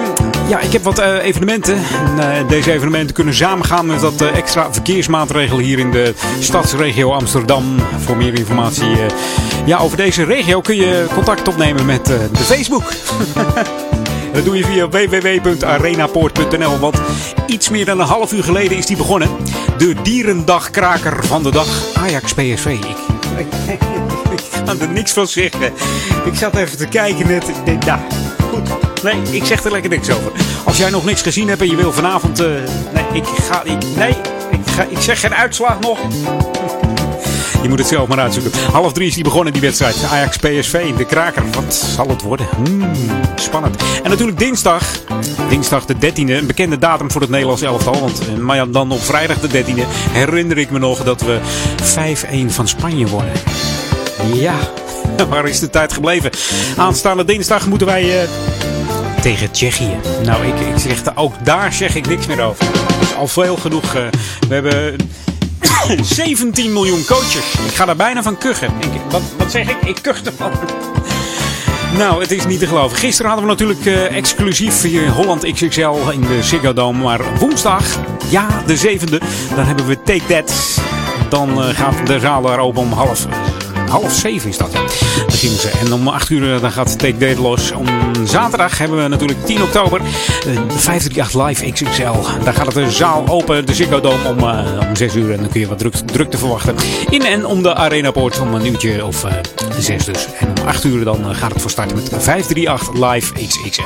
ja, ik heb wat eh, evenementen. En, eh, deze evenementen kunnen samengaan met eh, extra verkeersmaatregelen hier in de stadsregio Amsterdam. Voor meer informatie ja, over deze regio kun je contact opnemen met de Facebook. Dat doe je via www.arenapoort.nl. Want iets meer dan een half uur geleden is die begonnen. De dierendagkraker van de dag. Ajax PSV. Ik, ik, kan er niks van zeggen. Ik zat even te kijken net. Ik goed. Nee, ik zeg er lekker niks over. Als jij nog niks gezien hebt en je wil vanavond... eh, nee, ik ga... Nee, ik, ga, ik zeg geen uitslag nog. Je moet het zelf maar uitzoeken. Half drie is die begonnen, die wedstrijd. Ajax PSV, de kraker. Wat zal het worden? Hmm, spannend. En natuurlijk dinsdag. Dinsdag de 13e. Een bekende datum voor het Nederlands elftal. Want, eh, maar dan op vrijdag de 13e herinner ik me nog dat we 5-1 van Spanje worden. Ja, waar is de tijd gebleven? Aanstaande dinsdag moeten wij eh, tegen Tsjechië. Nou, ik, ik zeg, ook daar zeg ik niks meer over. Dat is al veel genoeg. eh, we hebben 17 miljoen coaches. Ik ga daar bijna van kuchen. Ik, wat, wat zeg ik? Ik kuch ervan. Nou, het is niet te geloven. Gisteren hadden we natuurlijk eh, exclusief hier Holland XXL in de Ziggo Dome. Maar woensdag, ja, de zevende, dan hebben we Take That. Dan eh, gaat de zaal daar open om half, half zeven is dat. Beginnen ze. En om acht uur eh, dan gaat Take That los. Om zaterdag hebben we natuurlijk 10 oktober eh, 538 Live XXL. Daar gaat de zaal open, de Ziggo Dome, om, eh, om 6 uur. En dan kun je wat druk, te verwachten. In en om de Arenapoort om een uurtje of eh 6 dus. En om 8 uur dan eh, gaat het voor starten met 538 Live XXL.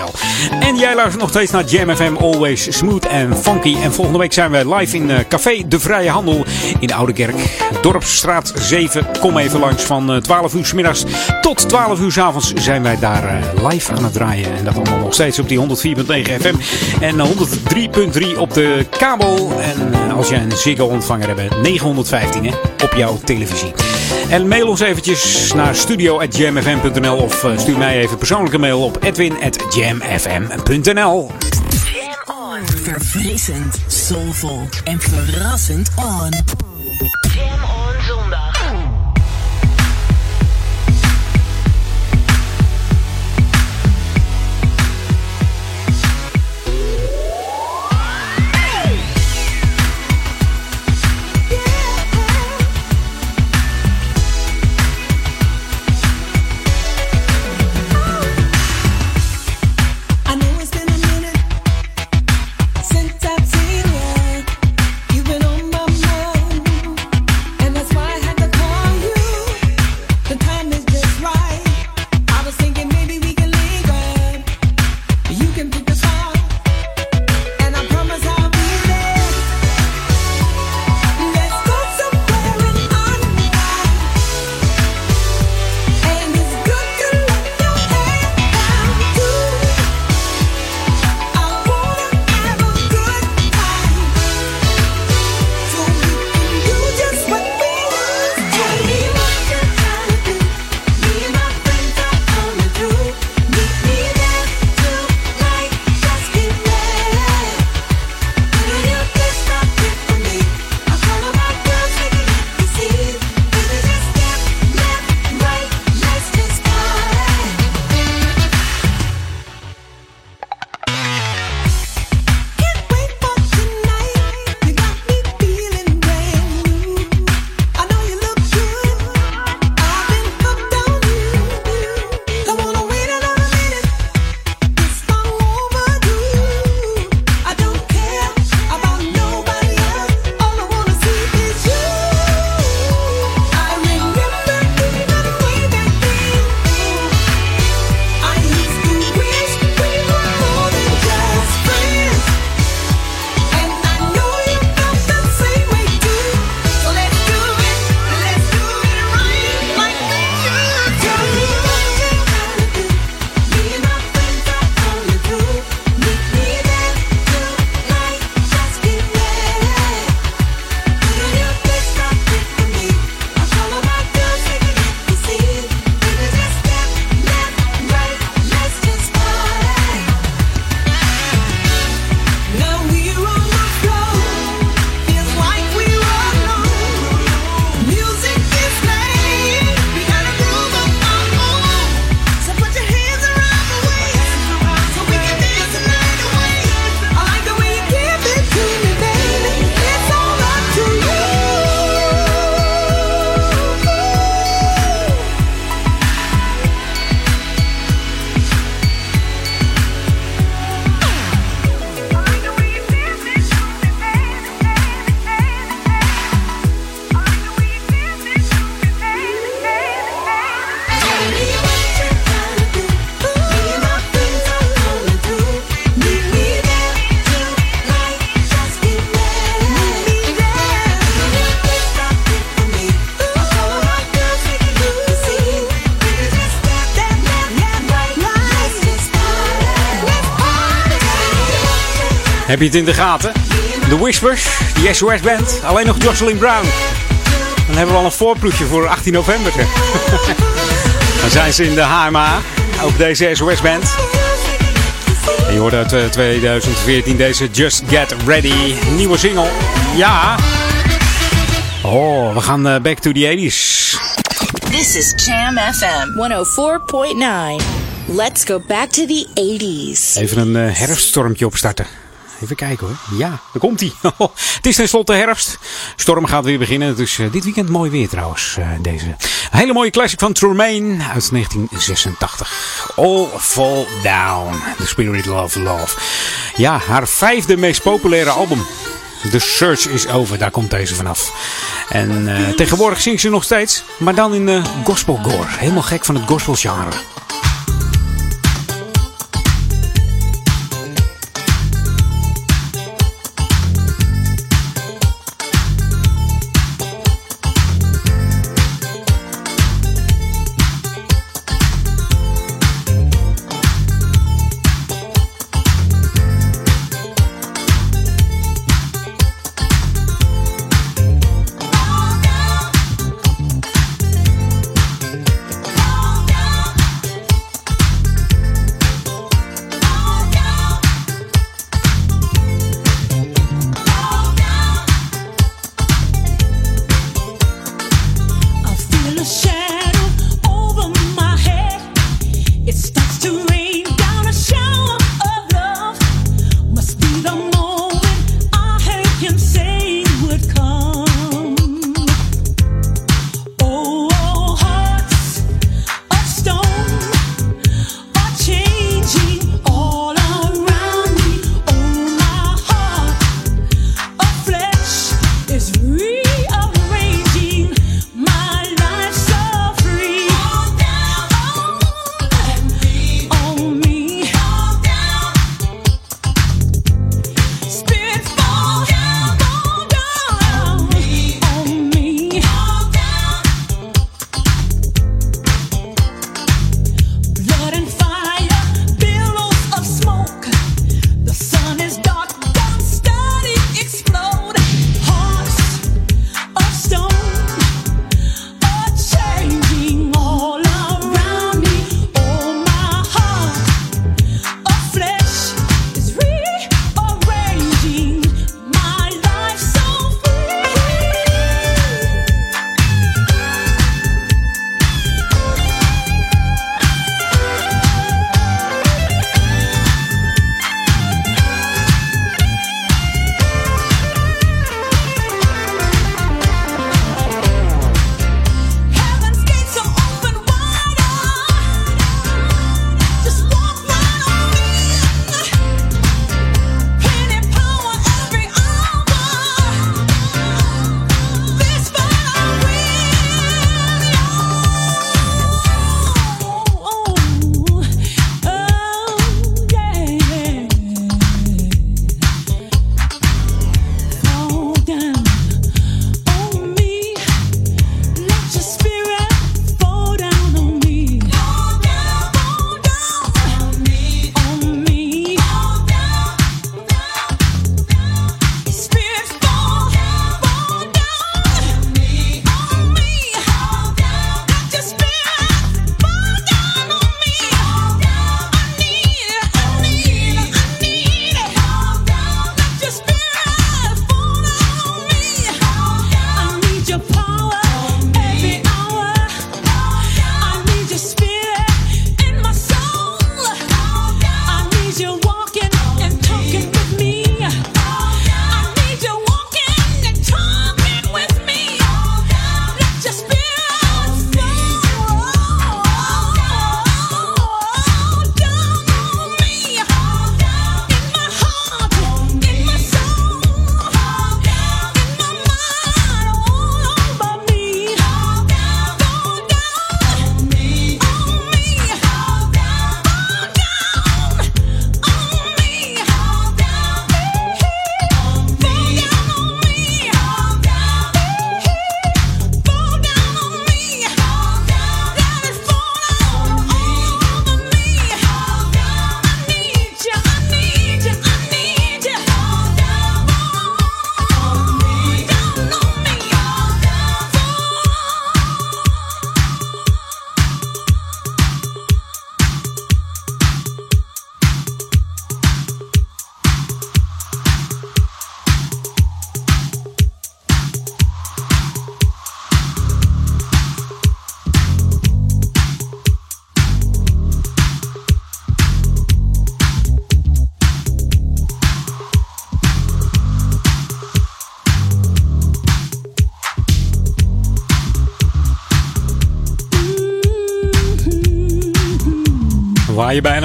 En jij luistert nog steeds naar Jam FM, always smooth en funky. En volgende week zijn wij live in eh, Café De Vrije Handel in de Oude Kerk. Dorpsstraat 7. Kom even langs van eh, 12 uur s middags tot 12 uur s avonds zijn wij daar eh, live aan het draaien. En dat allemaal nog steeds op die 104.9 FM en eh, 103.3 op de kabel. En eh, als jij een Ziggo ontvanger hebt, 915 hè, op jouw televisie. En mail ons eventjes naar studio.jamfm.nl of eh, stuur mij even persoonlijke mail op edwin.jamfm.nl. Verfrissend, soulvol en verrassend on. On Heb je het in de gaten? The Whispers, die SOS Band, alleen nog Jocelyn Brown. Dan hebben we al een voorproefje voor 18 november. Dan zijn ze in de HMA, ook deze SOS Band. En je hoort uit eh, 2014 deze Just Get Ready, nieuwe single. Ja. Oh, we gaan eh, back to the 80s. This is Jam FM 104.9. Let's go back to the 80s. Even een eh, herfststormtje opstarten. Even kijken hoor. Ja, daar komt hij. het is tenslotte herfst. Storm gaat weer beginnen. Dus dit weekend mooi weer trouwens. eh, deze hele mooie classic van Tremaine uit 1986. All Fall Down. The Spirit of Love. Ja, haar vijfde meest populaire album. The Search is Over, daar komt deze vanaf. En eh, tegenwoordig zingt ze nog steeds, maar dan in uh, gospelcore. Helemaal gek van het gospelgenre.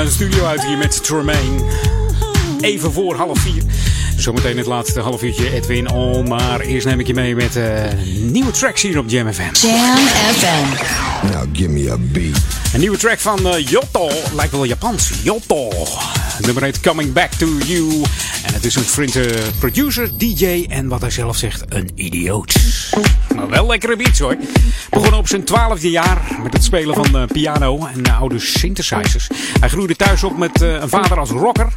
De studio uit hier met Tremaine. Even voor half vier. Zometeen het laatste half uurtje Edwin On. Maar eerst neem ik je mee met uh, nieuwe tracks hier op Jam FM. Jam FM. Now give me a beat. Een nieuwe track van uh, Yotto. Lijkt wel Japans. Yotto. Nummer heet Coming Back to You. En het is een vriend uh, producer, DJ en wat hij zelf zegt, een idioot. Maar wel lekkere beats hoor. Begon op zijn twaalfde jaar met het spelen van uh, piano en oude synthesizers. Hij groeide thuis op met een vader als rocker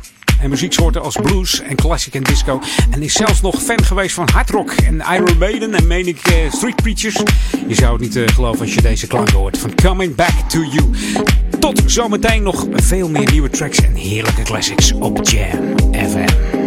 en muzieksoorten als blues en classic en disco. En is zelfs nog fan geweest van hardrock en Iron Maiden en meen ik Street Preachers. Je zou het niet geloven als je deze klanken hoort van Coming Back to You. Tot zometeen nog veel meer nieuwe tracks en heerlijke classics op Jam FM.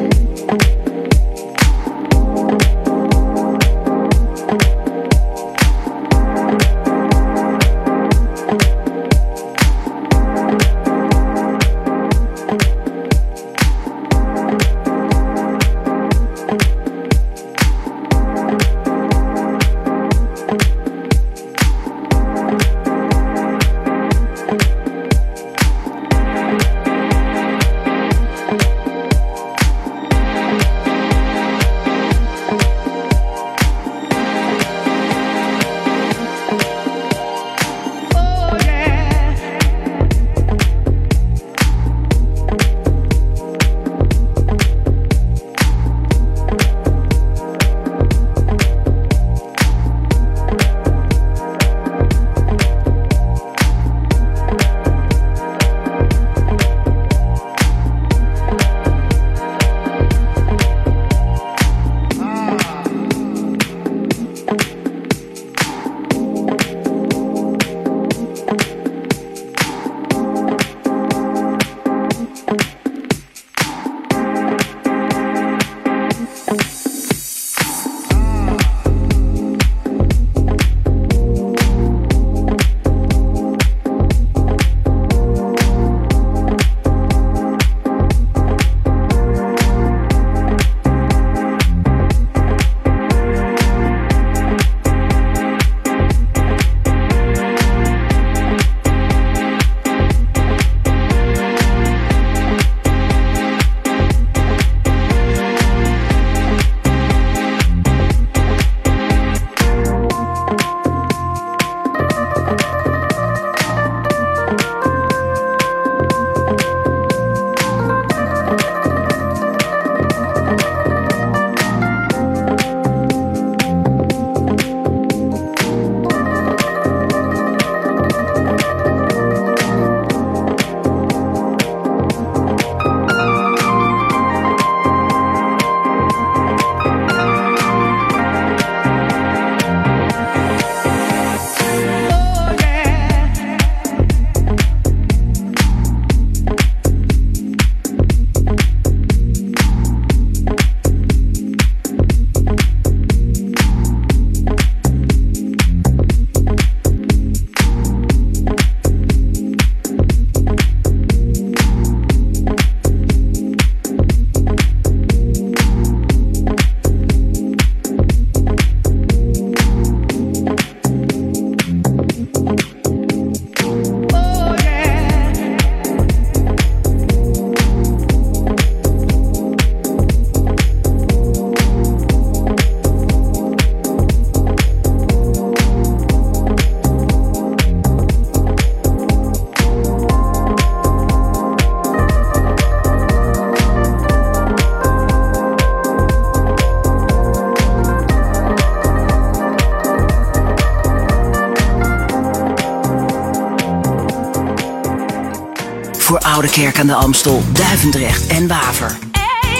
Kerk aan de Amstel, Duivendrecht en Waver.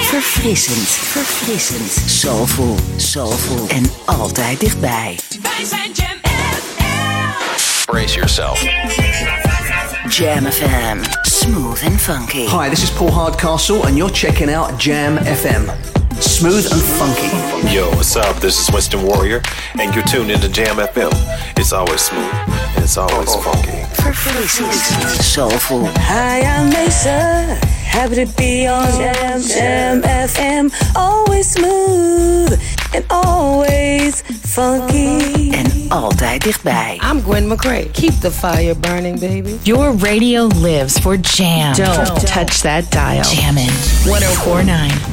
Verfrissend, verfrissend, soulful, soulful en altijd dichtbij. Wij zijn Jam Brace yourself. Jam FM, smooth and funky. Hi, this is Paul Hardcastle and you're checking out Jam FM. Smooth and funky. Yo, what's up? This is Winston Warrior, and you're tuned into Jam FM. It's always smooth, and it's always funky. Verfrissend, soulful. Hi, I'm Mesa. Happy to be on Jam, Jam FM. Always smooth and always funky. En altijd dichtbij. I'm Gwen McCrae. Keep the fire burning, baby. Your radio lives for jam. Don't, touch that dial. Jammin' 1049.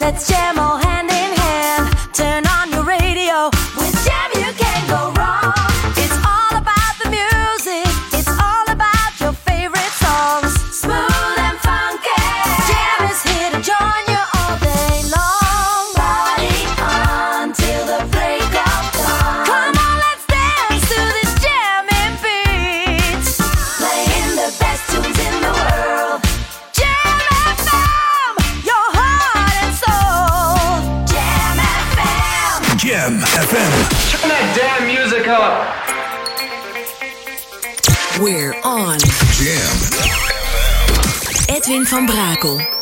Let's jam all hand We're on. Jam. Edwin van Brakel.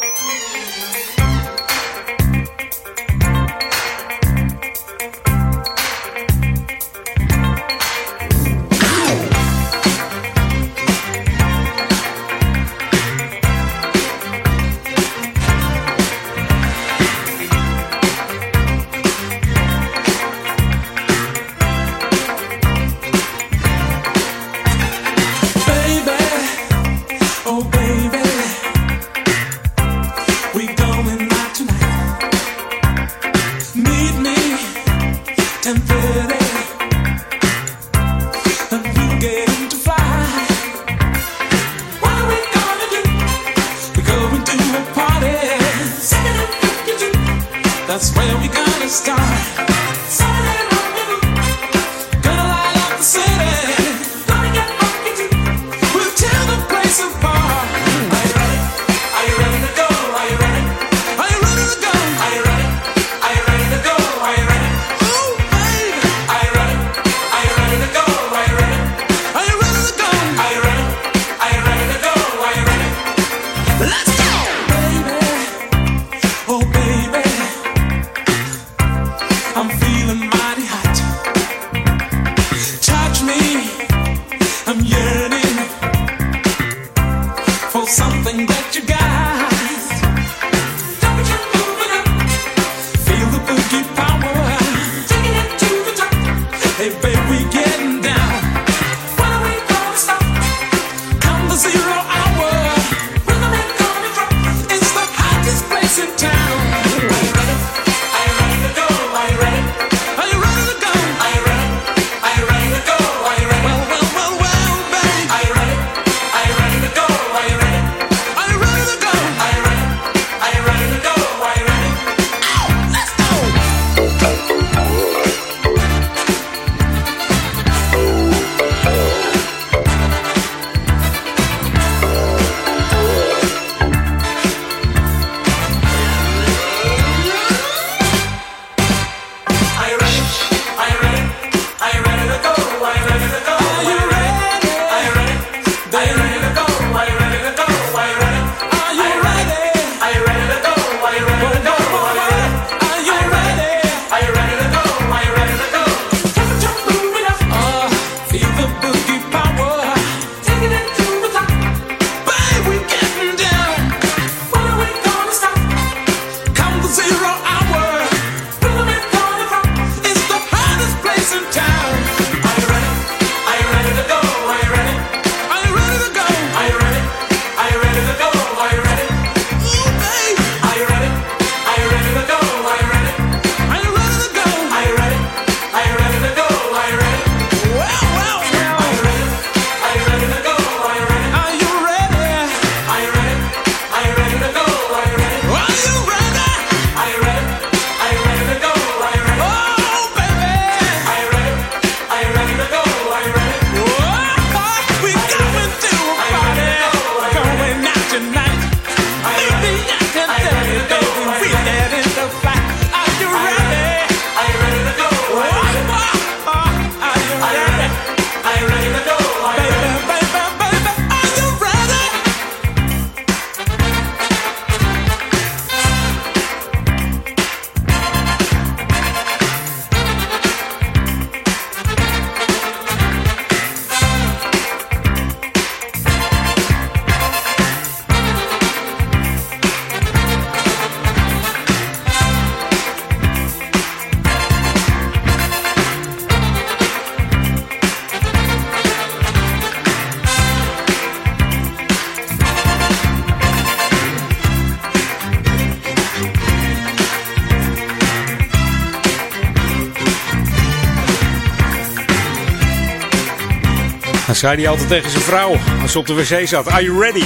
Zei hij altijd tegen zijn vrouw als ze op de wc zat. Are you ready?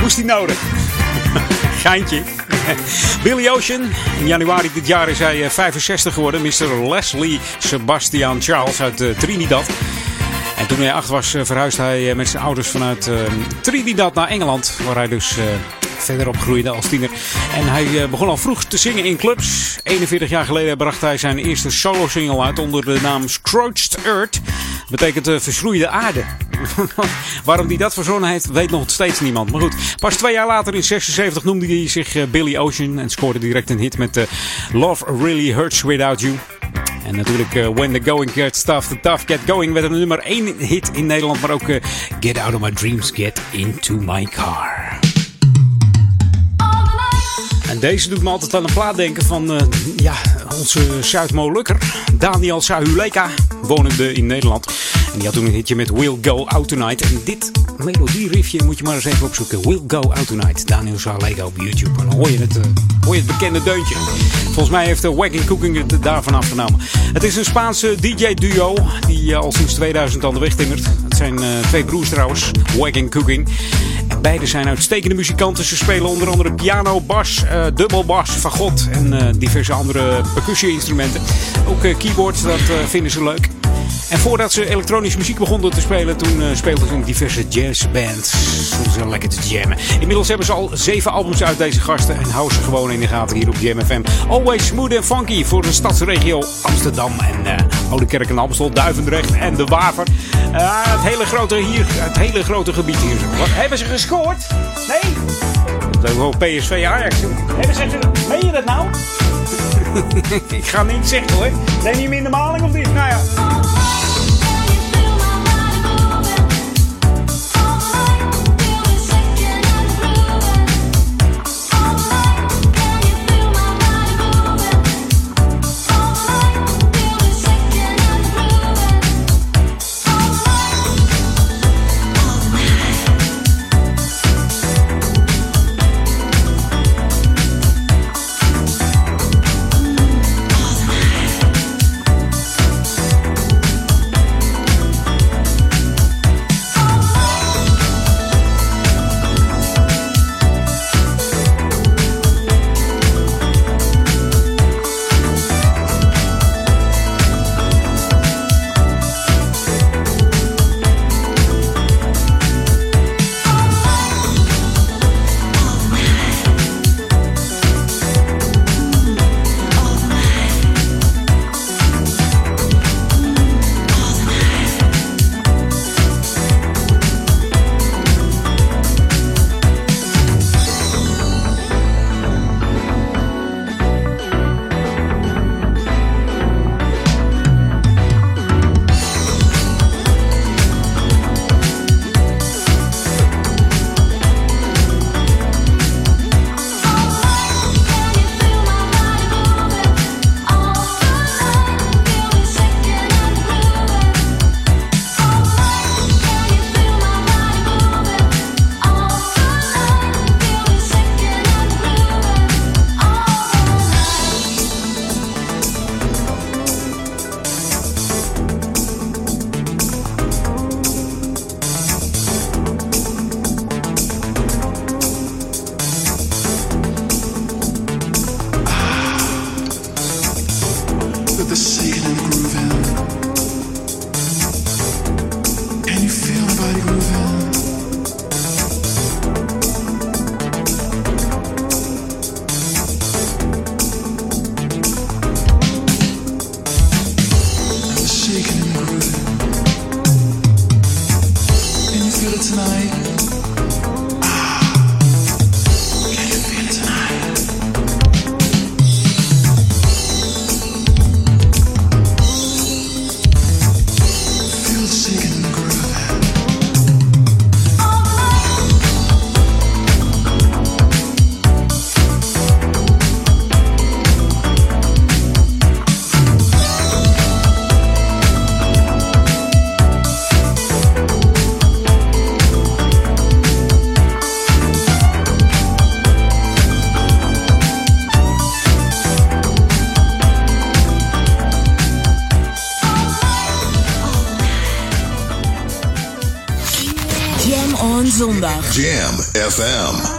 Moest hij nodig. Geintje. Billy Ocean. In januari dit jaar is hij eh, 65 geworden. Mr. Leslie Sebastian Charles uit eh, Trinidad. En toen hij acht was, eh, verhuisde hij eh, met zijn ouders vanuit eh, Trinidad naar Engeland. Waar hij dus eh, verder opgroeide als tiener. En hij eh, begon al vroeg te zingen in clubs. 41 jaar geleden bracht hij zijn eerste solo-single uit onder de naam Scrooged Earth. Betekent eh, verschroeide aarde. Waarom hij dat verzonnen heeft, weet nog steeds niemand. Maar goed, pas twee jaar later in 76 noemde hij zich eh, Billy Ocean. En scoorde direct een hit met eh, Love Really Hurts Without You. En natuurlijk eh, When the Going Gets Tough, The Tough Get Going werd een nummer 1 hit in Nederland. Maar ook Get Out of My Dreams, Get Into My Car. En deze doet me altijd aan een plaat denken van eh, ja, onze Zuid-Molukker, Daniel Sahuleka, wonende in Nederland. En die had toen een hitje met Will Go Out Tonight. En dit melodieriffje moet je maar eens even opzoeken. Will Go Out Tonight, Daniel Sahuleka op YouTube. En dan hoor je het, eh, hoor je het bekende deuntje. Volgens mij heeft de Wagging Cooking het daarvan afgenomen. Het is een Spaanse DJ-duo die eh, al sinds 2000 aan de weg timmert. Het zijn eh, twee broers trouwens, Wagging Cooking. En beide zijn uitstekende muzikanten. Ze spelen onder andere piano, bas, eh dubbelbas, fagot en eh, diverse andere percussie-instrumenten. Ook eh, keyboards, dat vinden ze leuk. En voordat ze elektronische muziek begonnen te spelen, toen uh, speelden ze in diverse jazzbands. Stonden ze lekker te jammen. Inmiddels hebben ze al zeven albums uit deze gasten en houden ze gewoon in de gaten hier op Jam FM. Always smooth and funky voor de stadsregio Amsterdam en uh, Oude Kerk en Amstel, Duivendrecht en de Waver. Uh, het hele grote hier, het hele grote gebied hier. Wat, hebben ze gescoord? Nee? Dat PSV Ajax. Hebben ze, meen je dat nou? Ik ga niet zeggen hoor. Neem je hem in de maling of niet? Nou ja. Jam FM.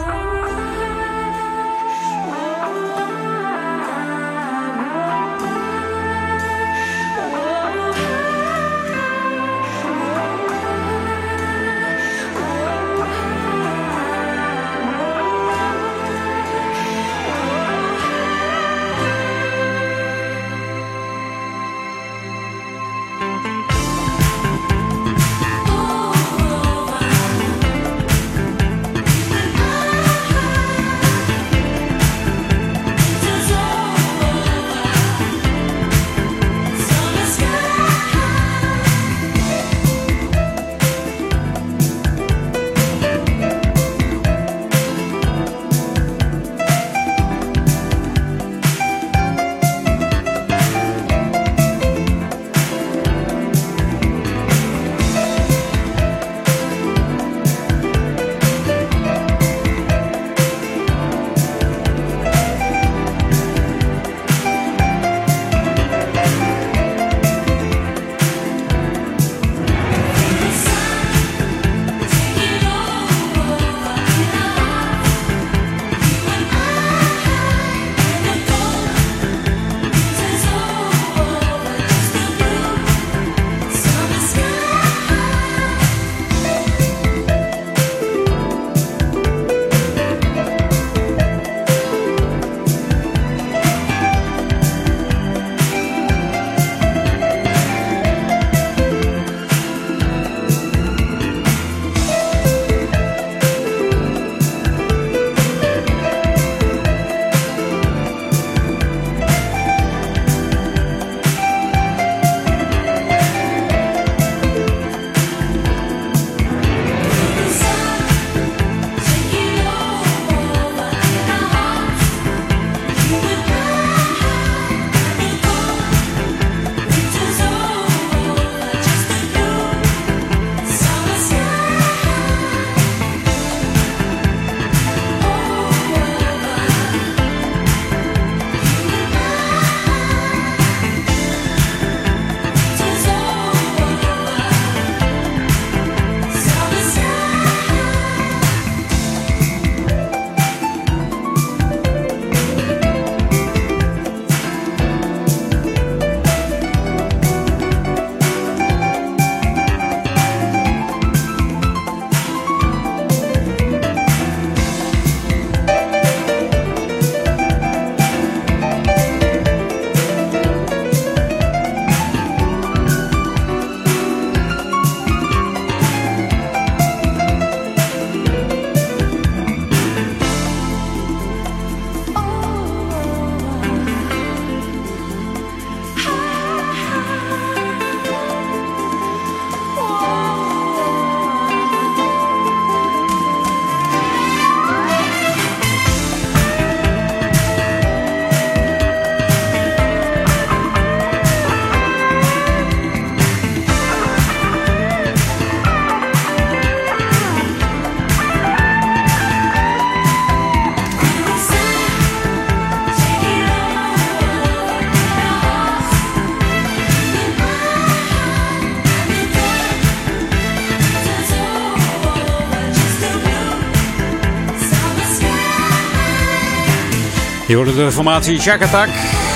Je hoorde de formatie Shack Attack,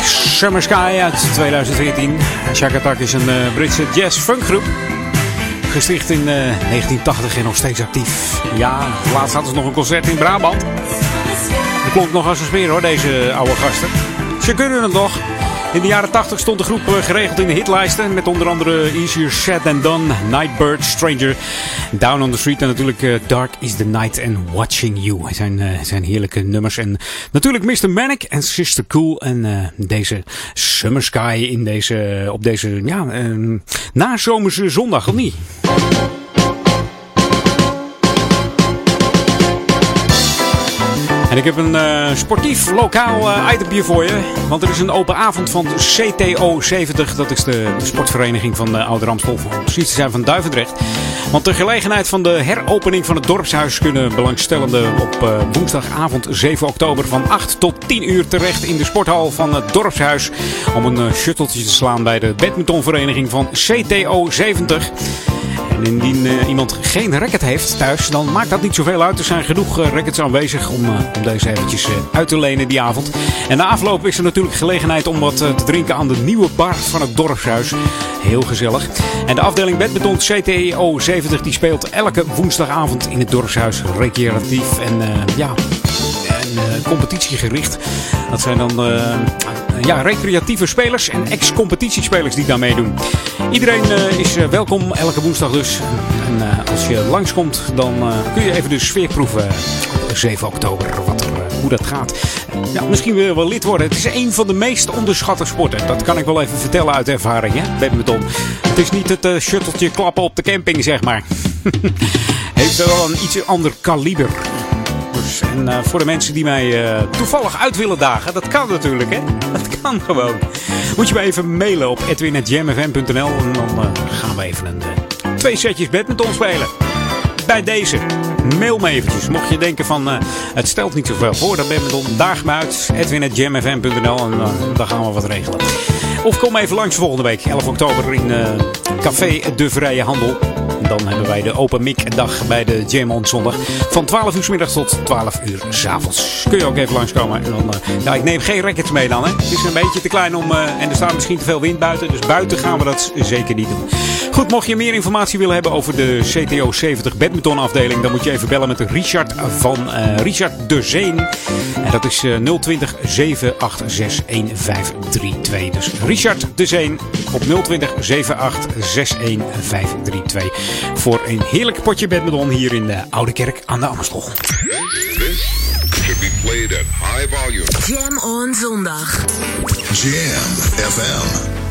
Summer Sky uit 2014. Shack Attack is een uh, Britse jazz-funkgroep. Gesticht in uh, 1980 en nog steeds actief. Ja, laatst hadden ze nog een concert in Brabant. Dat klonk nog als een sfeer hoor, deze oude gasten. Ze kunnen het nog. In de jaren 80 stond de groep eh, geregeld in de hitlijsten. Met onder andere Easier Said Than Done, Nightbird, Stranger, Down on the Street. En natuurlijk uh, Dark is the Night and Watching You. Zijn, uh, zijn heerlijke nummers. En natuurlijk Mr. Manic en Sister Cool. En uh, deze Summer Sky in deze, op deze ja, nazomerse zondag, of niet? En ik heb een sportief lokaal uh, itempje voor je. Want er is een open avond van CTO 70. Dat is de, de sportvereniging van uh, Oude Ramstel. Precies te zijn van Duivendrecht. Want ter gelegenheid van de heropening van het dorpshuis kunnen belangstellenden op woensdagavond 7 oktober van 8 tot 10 uur terecht in de sporthal van het dorpshuis. Om een shutteltje te slaan bij de badmintonvereniging van CTO 70. En indien eh, iemand geen racket heeft thuis, dan maakt dat niet zoveel uit. Er zijn genoeg eh, rackets aanwezig om, eh, om deze eventjes uit te lenen die avond. En na afloop is er natuurlijk gelegenheid om wat te drinken aan de nieuwe bar van het dorpshuis. Heel gezellig. En de afdeling badminton CTO 70 die speelt elke woensdagavond in het dorpshuis recreatief en ja, competitiegericht. Dat zijn dan eh, ja, recreatieve spelers en ex-competitiespelers die daar meedoen. Iedereen eh, is eh, welkom elke woensdag dus. En eh, als je langskomt, dan eh, kun je even de sfeer proeven op 7 oktober. Wat eh, hoe dat gaat. Ja, misschien wil je wel lid worden. Het is een van de meest onderschatte sporten. Dat kan ik wel even vertellen uit ervaring, hè, badminton. Het is niet het eh, shutteltje klappen op de camping, zeg maar. Heeft wel een iets ander kaliber. En eh, voor de mensen die mij eh, toevallig uit willen dagen, dat kan natuurlijk, hè? Dat kan gewoon. Moet je me even mailen op edwin.jamfm.nl en dan eh, gaan we even een, twee setjes badminton spelen. Bij deze. Mail me eventjes. Mocht je denken van het stelt niet zoveel voor, dan badminton. Daag me uit. Edwin.jamfm.nl en dan gaan we wat regelen. Of kom even langs volgende week, 11 oktober in Café De Vrije Handel. Dan hebben wij de open mic dag bij de Jam on zondag. Van 12 uur 's middags tot 12 uur 's avonds. Kun je ook even langskomen. En dan, ja, ik neem geen rackets mee dan. Hè. Het is een beetje te klein om. eh, en er staat misschien te veel wind buiten. Dus buiten gaan we dat zeker niet doen. Goed, mocht je meer informatie willen hebben over de CTO 70 badminton afdeling. Dan moet je even bellen met Richard van eh, Richard de Zeen. En dat is eh, 020 786 1532. Dus Richard de Zeen op 020 786 1532. Voor een heerlijk potje badminton hier in de Oude Kerk aan de Amstel. This should be played at high volume. Jam on zondag. Jam FM.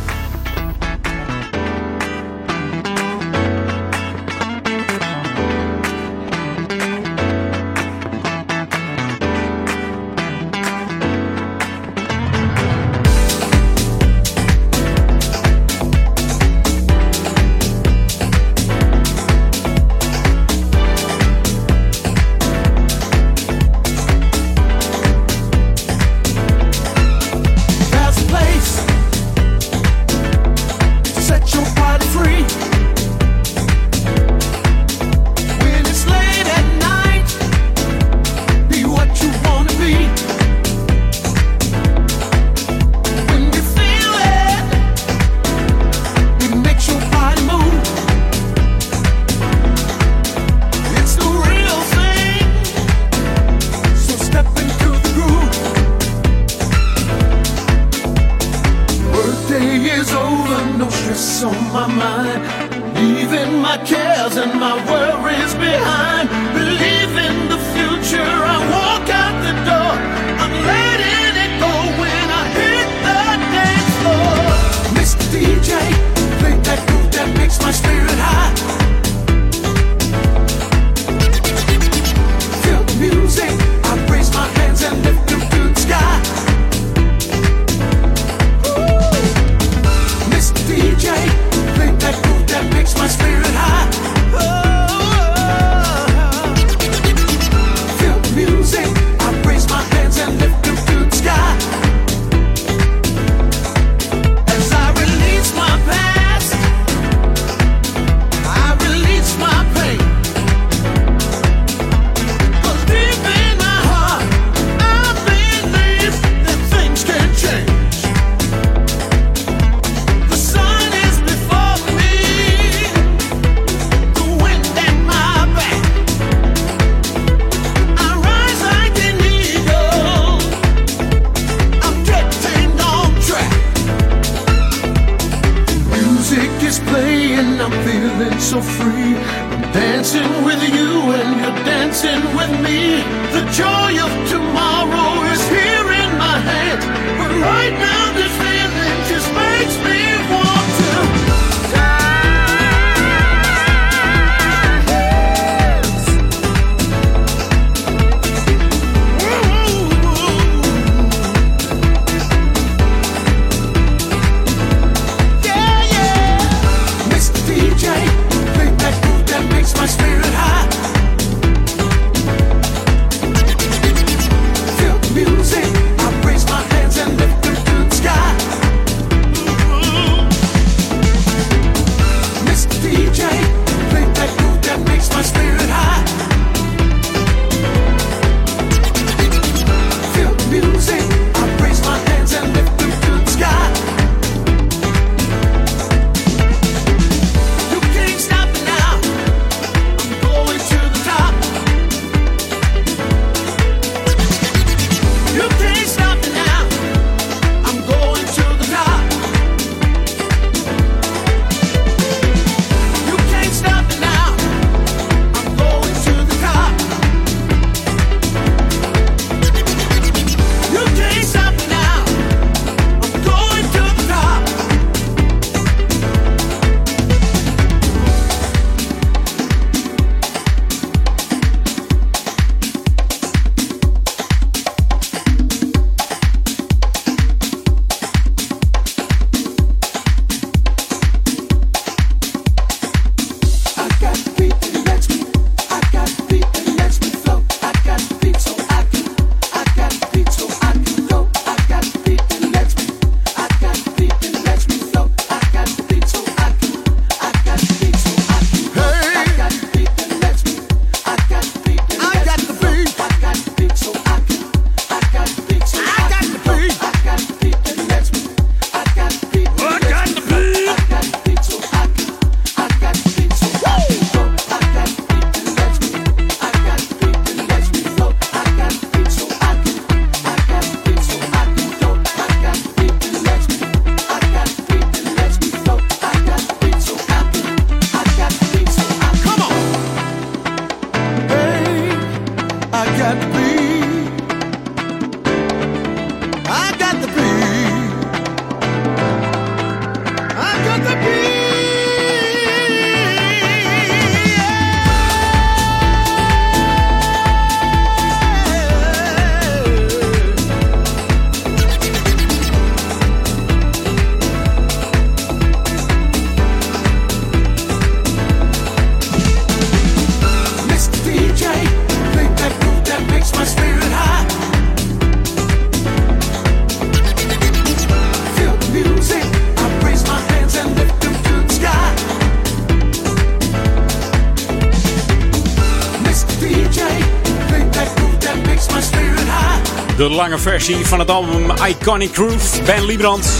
De lange versie van het album Iconic Groove. Ben Liebrand.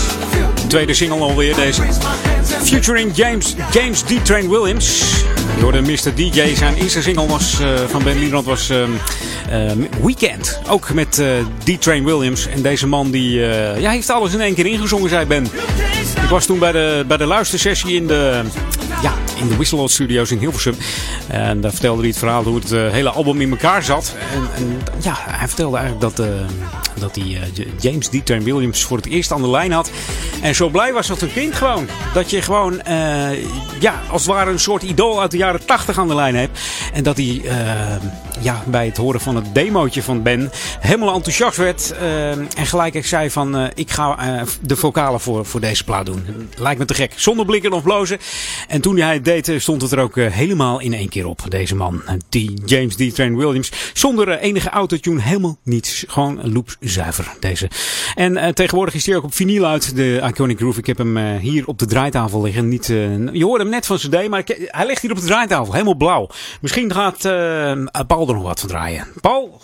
Tweede single alweer deze. Featuring James, James D. Train Williams. Je hoorde Mr. DJ. Zijn eerste single was, uh, van Ben Liebrand was um, uh, Weekend. Ook met uh, D. Train Williams. En deze man die ja, heeft alles in één keer ingezongen, zei Ben. Ik was toen bij de, bij de luistersessie in de, in de Whistle Studios in Hilversum. En daar vertelde hij het verhaal hoe het hele album in elkaar zat. En, en ja, hij vertelde eigenlijk dat, uh, dat hij uh, James D. Train Williams voor het eerst aan de lijn had. En zo blij was als een kind gewoon. Dat je gewoon, ja, als het ware een soort idool uit de jaren 80 aan de lijn hebt. En dat hij, ja, bij het horen van het demootje van Ben helemaal enthousiast werd. en gelijk zei van, ik ga de vocalen voor, voor deze plaat doen. Lijkt me te gek. Zonder blikken of blozen. En toen hij het deed, stond het er ook helemaal in één keer op. Deze man, die James D. Train Williams. Zonder enige autotune, helemaal niets. Gewoon loopzuiver, deze. En tegenwoordig is hij ook op vinyl uit, de Iconic Groove. Ik heb hem hier op de draaitafel liggen. Niet, je hoorde hem net van cd, maar ik, hij ligt hier op de draaitafel, helemaal blauw. Misschien gaat Paul nog wat van draaien. Paul...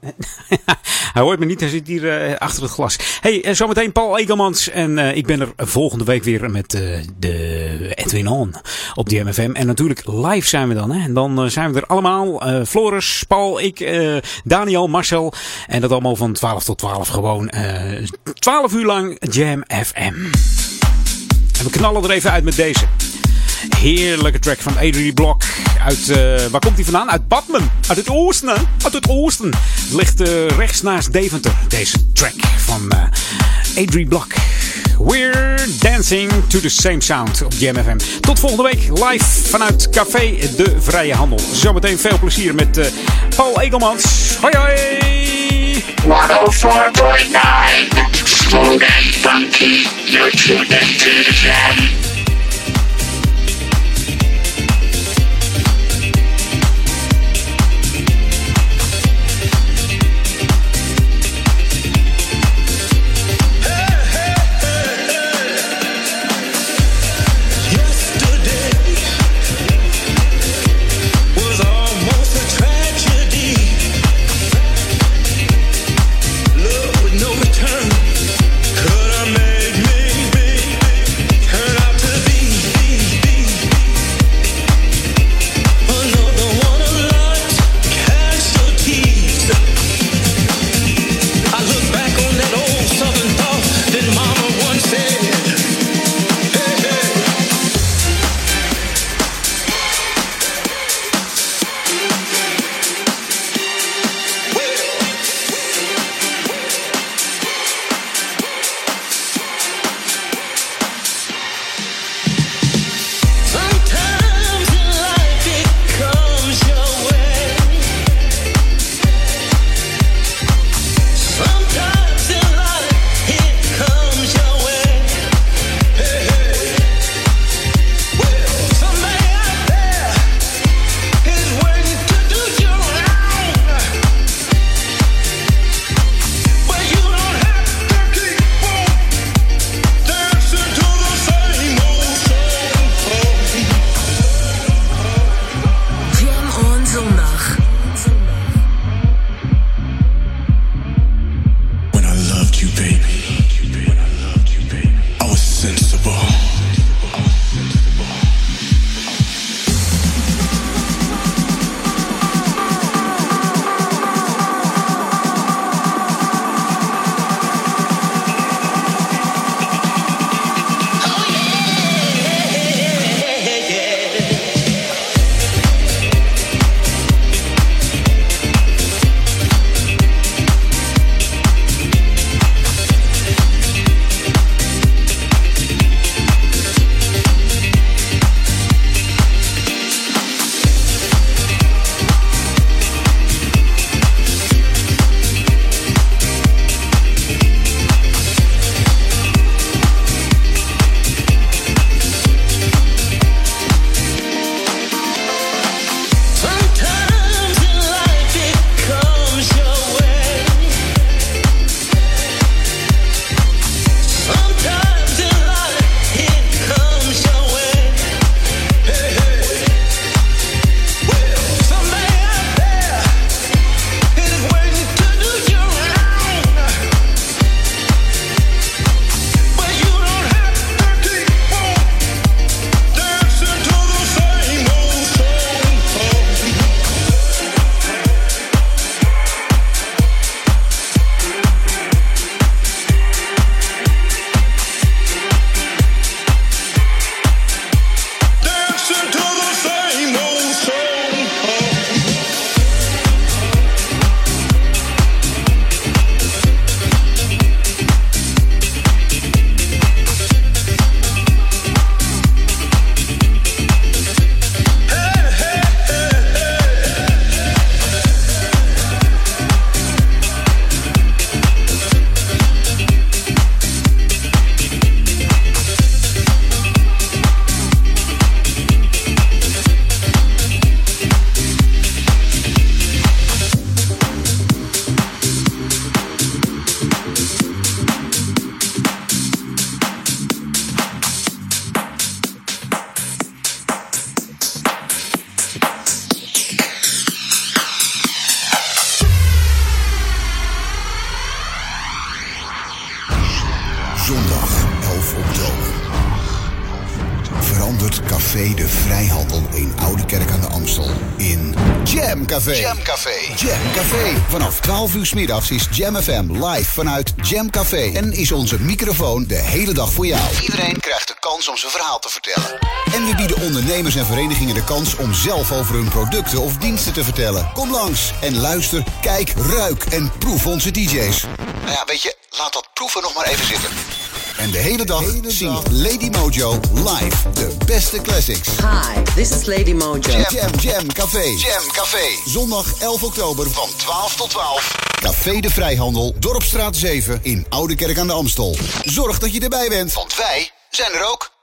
hij hoort me niet, hij zit hier uh, achter het glas. Hey, uh, zometeen Paul Egelmans. En uh, ik ben er volgende week weer met de Edwin On op de MFM. En natuurlijk live zijn we dan. Hè? En dan zijn we er allemaal. Floris, Paul, ik, Daniel, Marcel. En dat allemaal van 12 tot 12 gewoon. 12 uur lang Jam FM. We knallen er even uit met deze. Heerlijke track van Adrie Blok. Uit, uh, waar komt hij vandaan? Uit Badmen. Uit het oosten? Uit het oosten. Ligt uh, rechts naast Deventer. Deze track van uh, Adrie Blok. We're dancing to the same sound op Jam FM. Tot volgende week live vanuit Café De Vrije Handel. Zometeen veel plezier met Paul Egelmans. Hoi hoi! 104.9 Smooth and funky. You're tuned into the jam. Uur 's middags is Jam FM live vanuit Jam Café. En is onze microfoon de hele dag voor jou. Iedereen krijgt de kans om zijn verhaal te vertellen. En we bieden ondernemers en verenigingen de kans om zelf over hun producten of diensten te vertellen. Kom langs en luister, kijk, ruik en proef onze DJ's. Nou ja, weet je, laat dat proeven nog maar even zitten. En de hele dag zingt Lady Mojo live de beste classics. Hi, this is Lady Mojo. Jam, jam, jam Café. Jam Café. Zondag 11 oktober van 12 tot 12. Café de Vrijhandel, Dorpstraat 7 in Oude Kerk aan de Amstel. Zorg dat je erbij bent, want wij zijn er ook.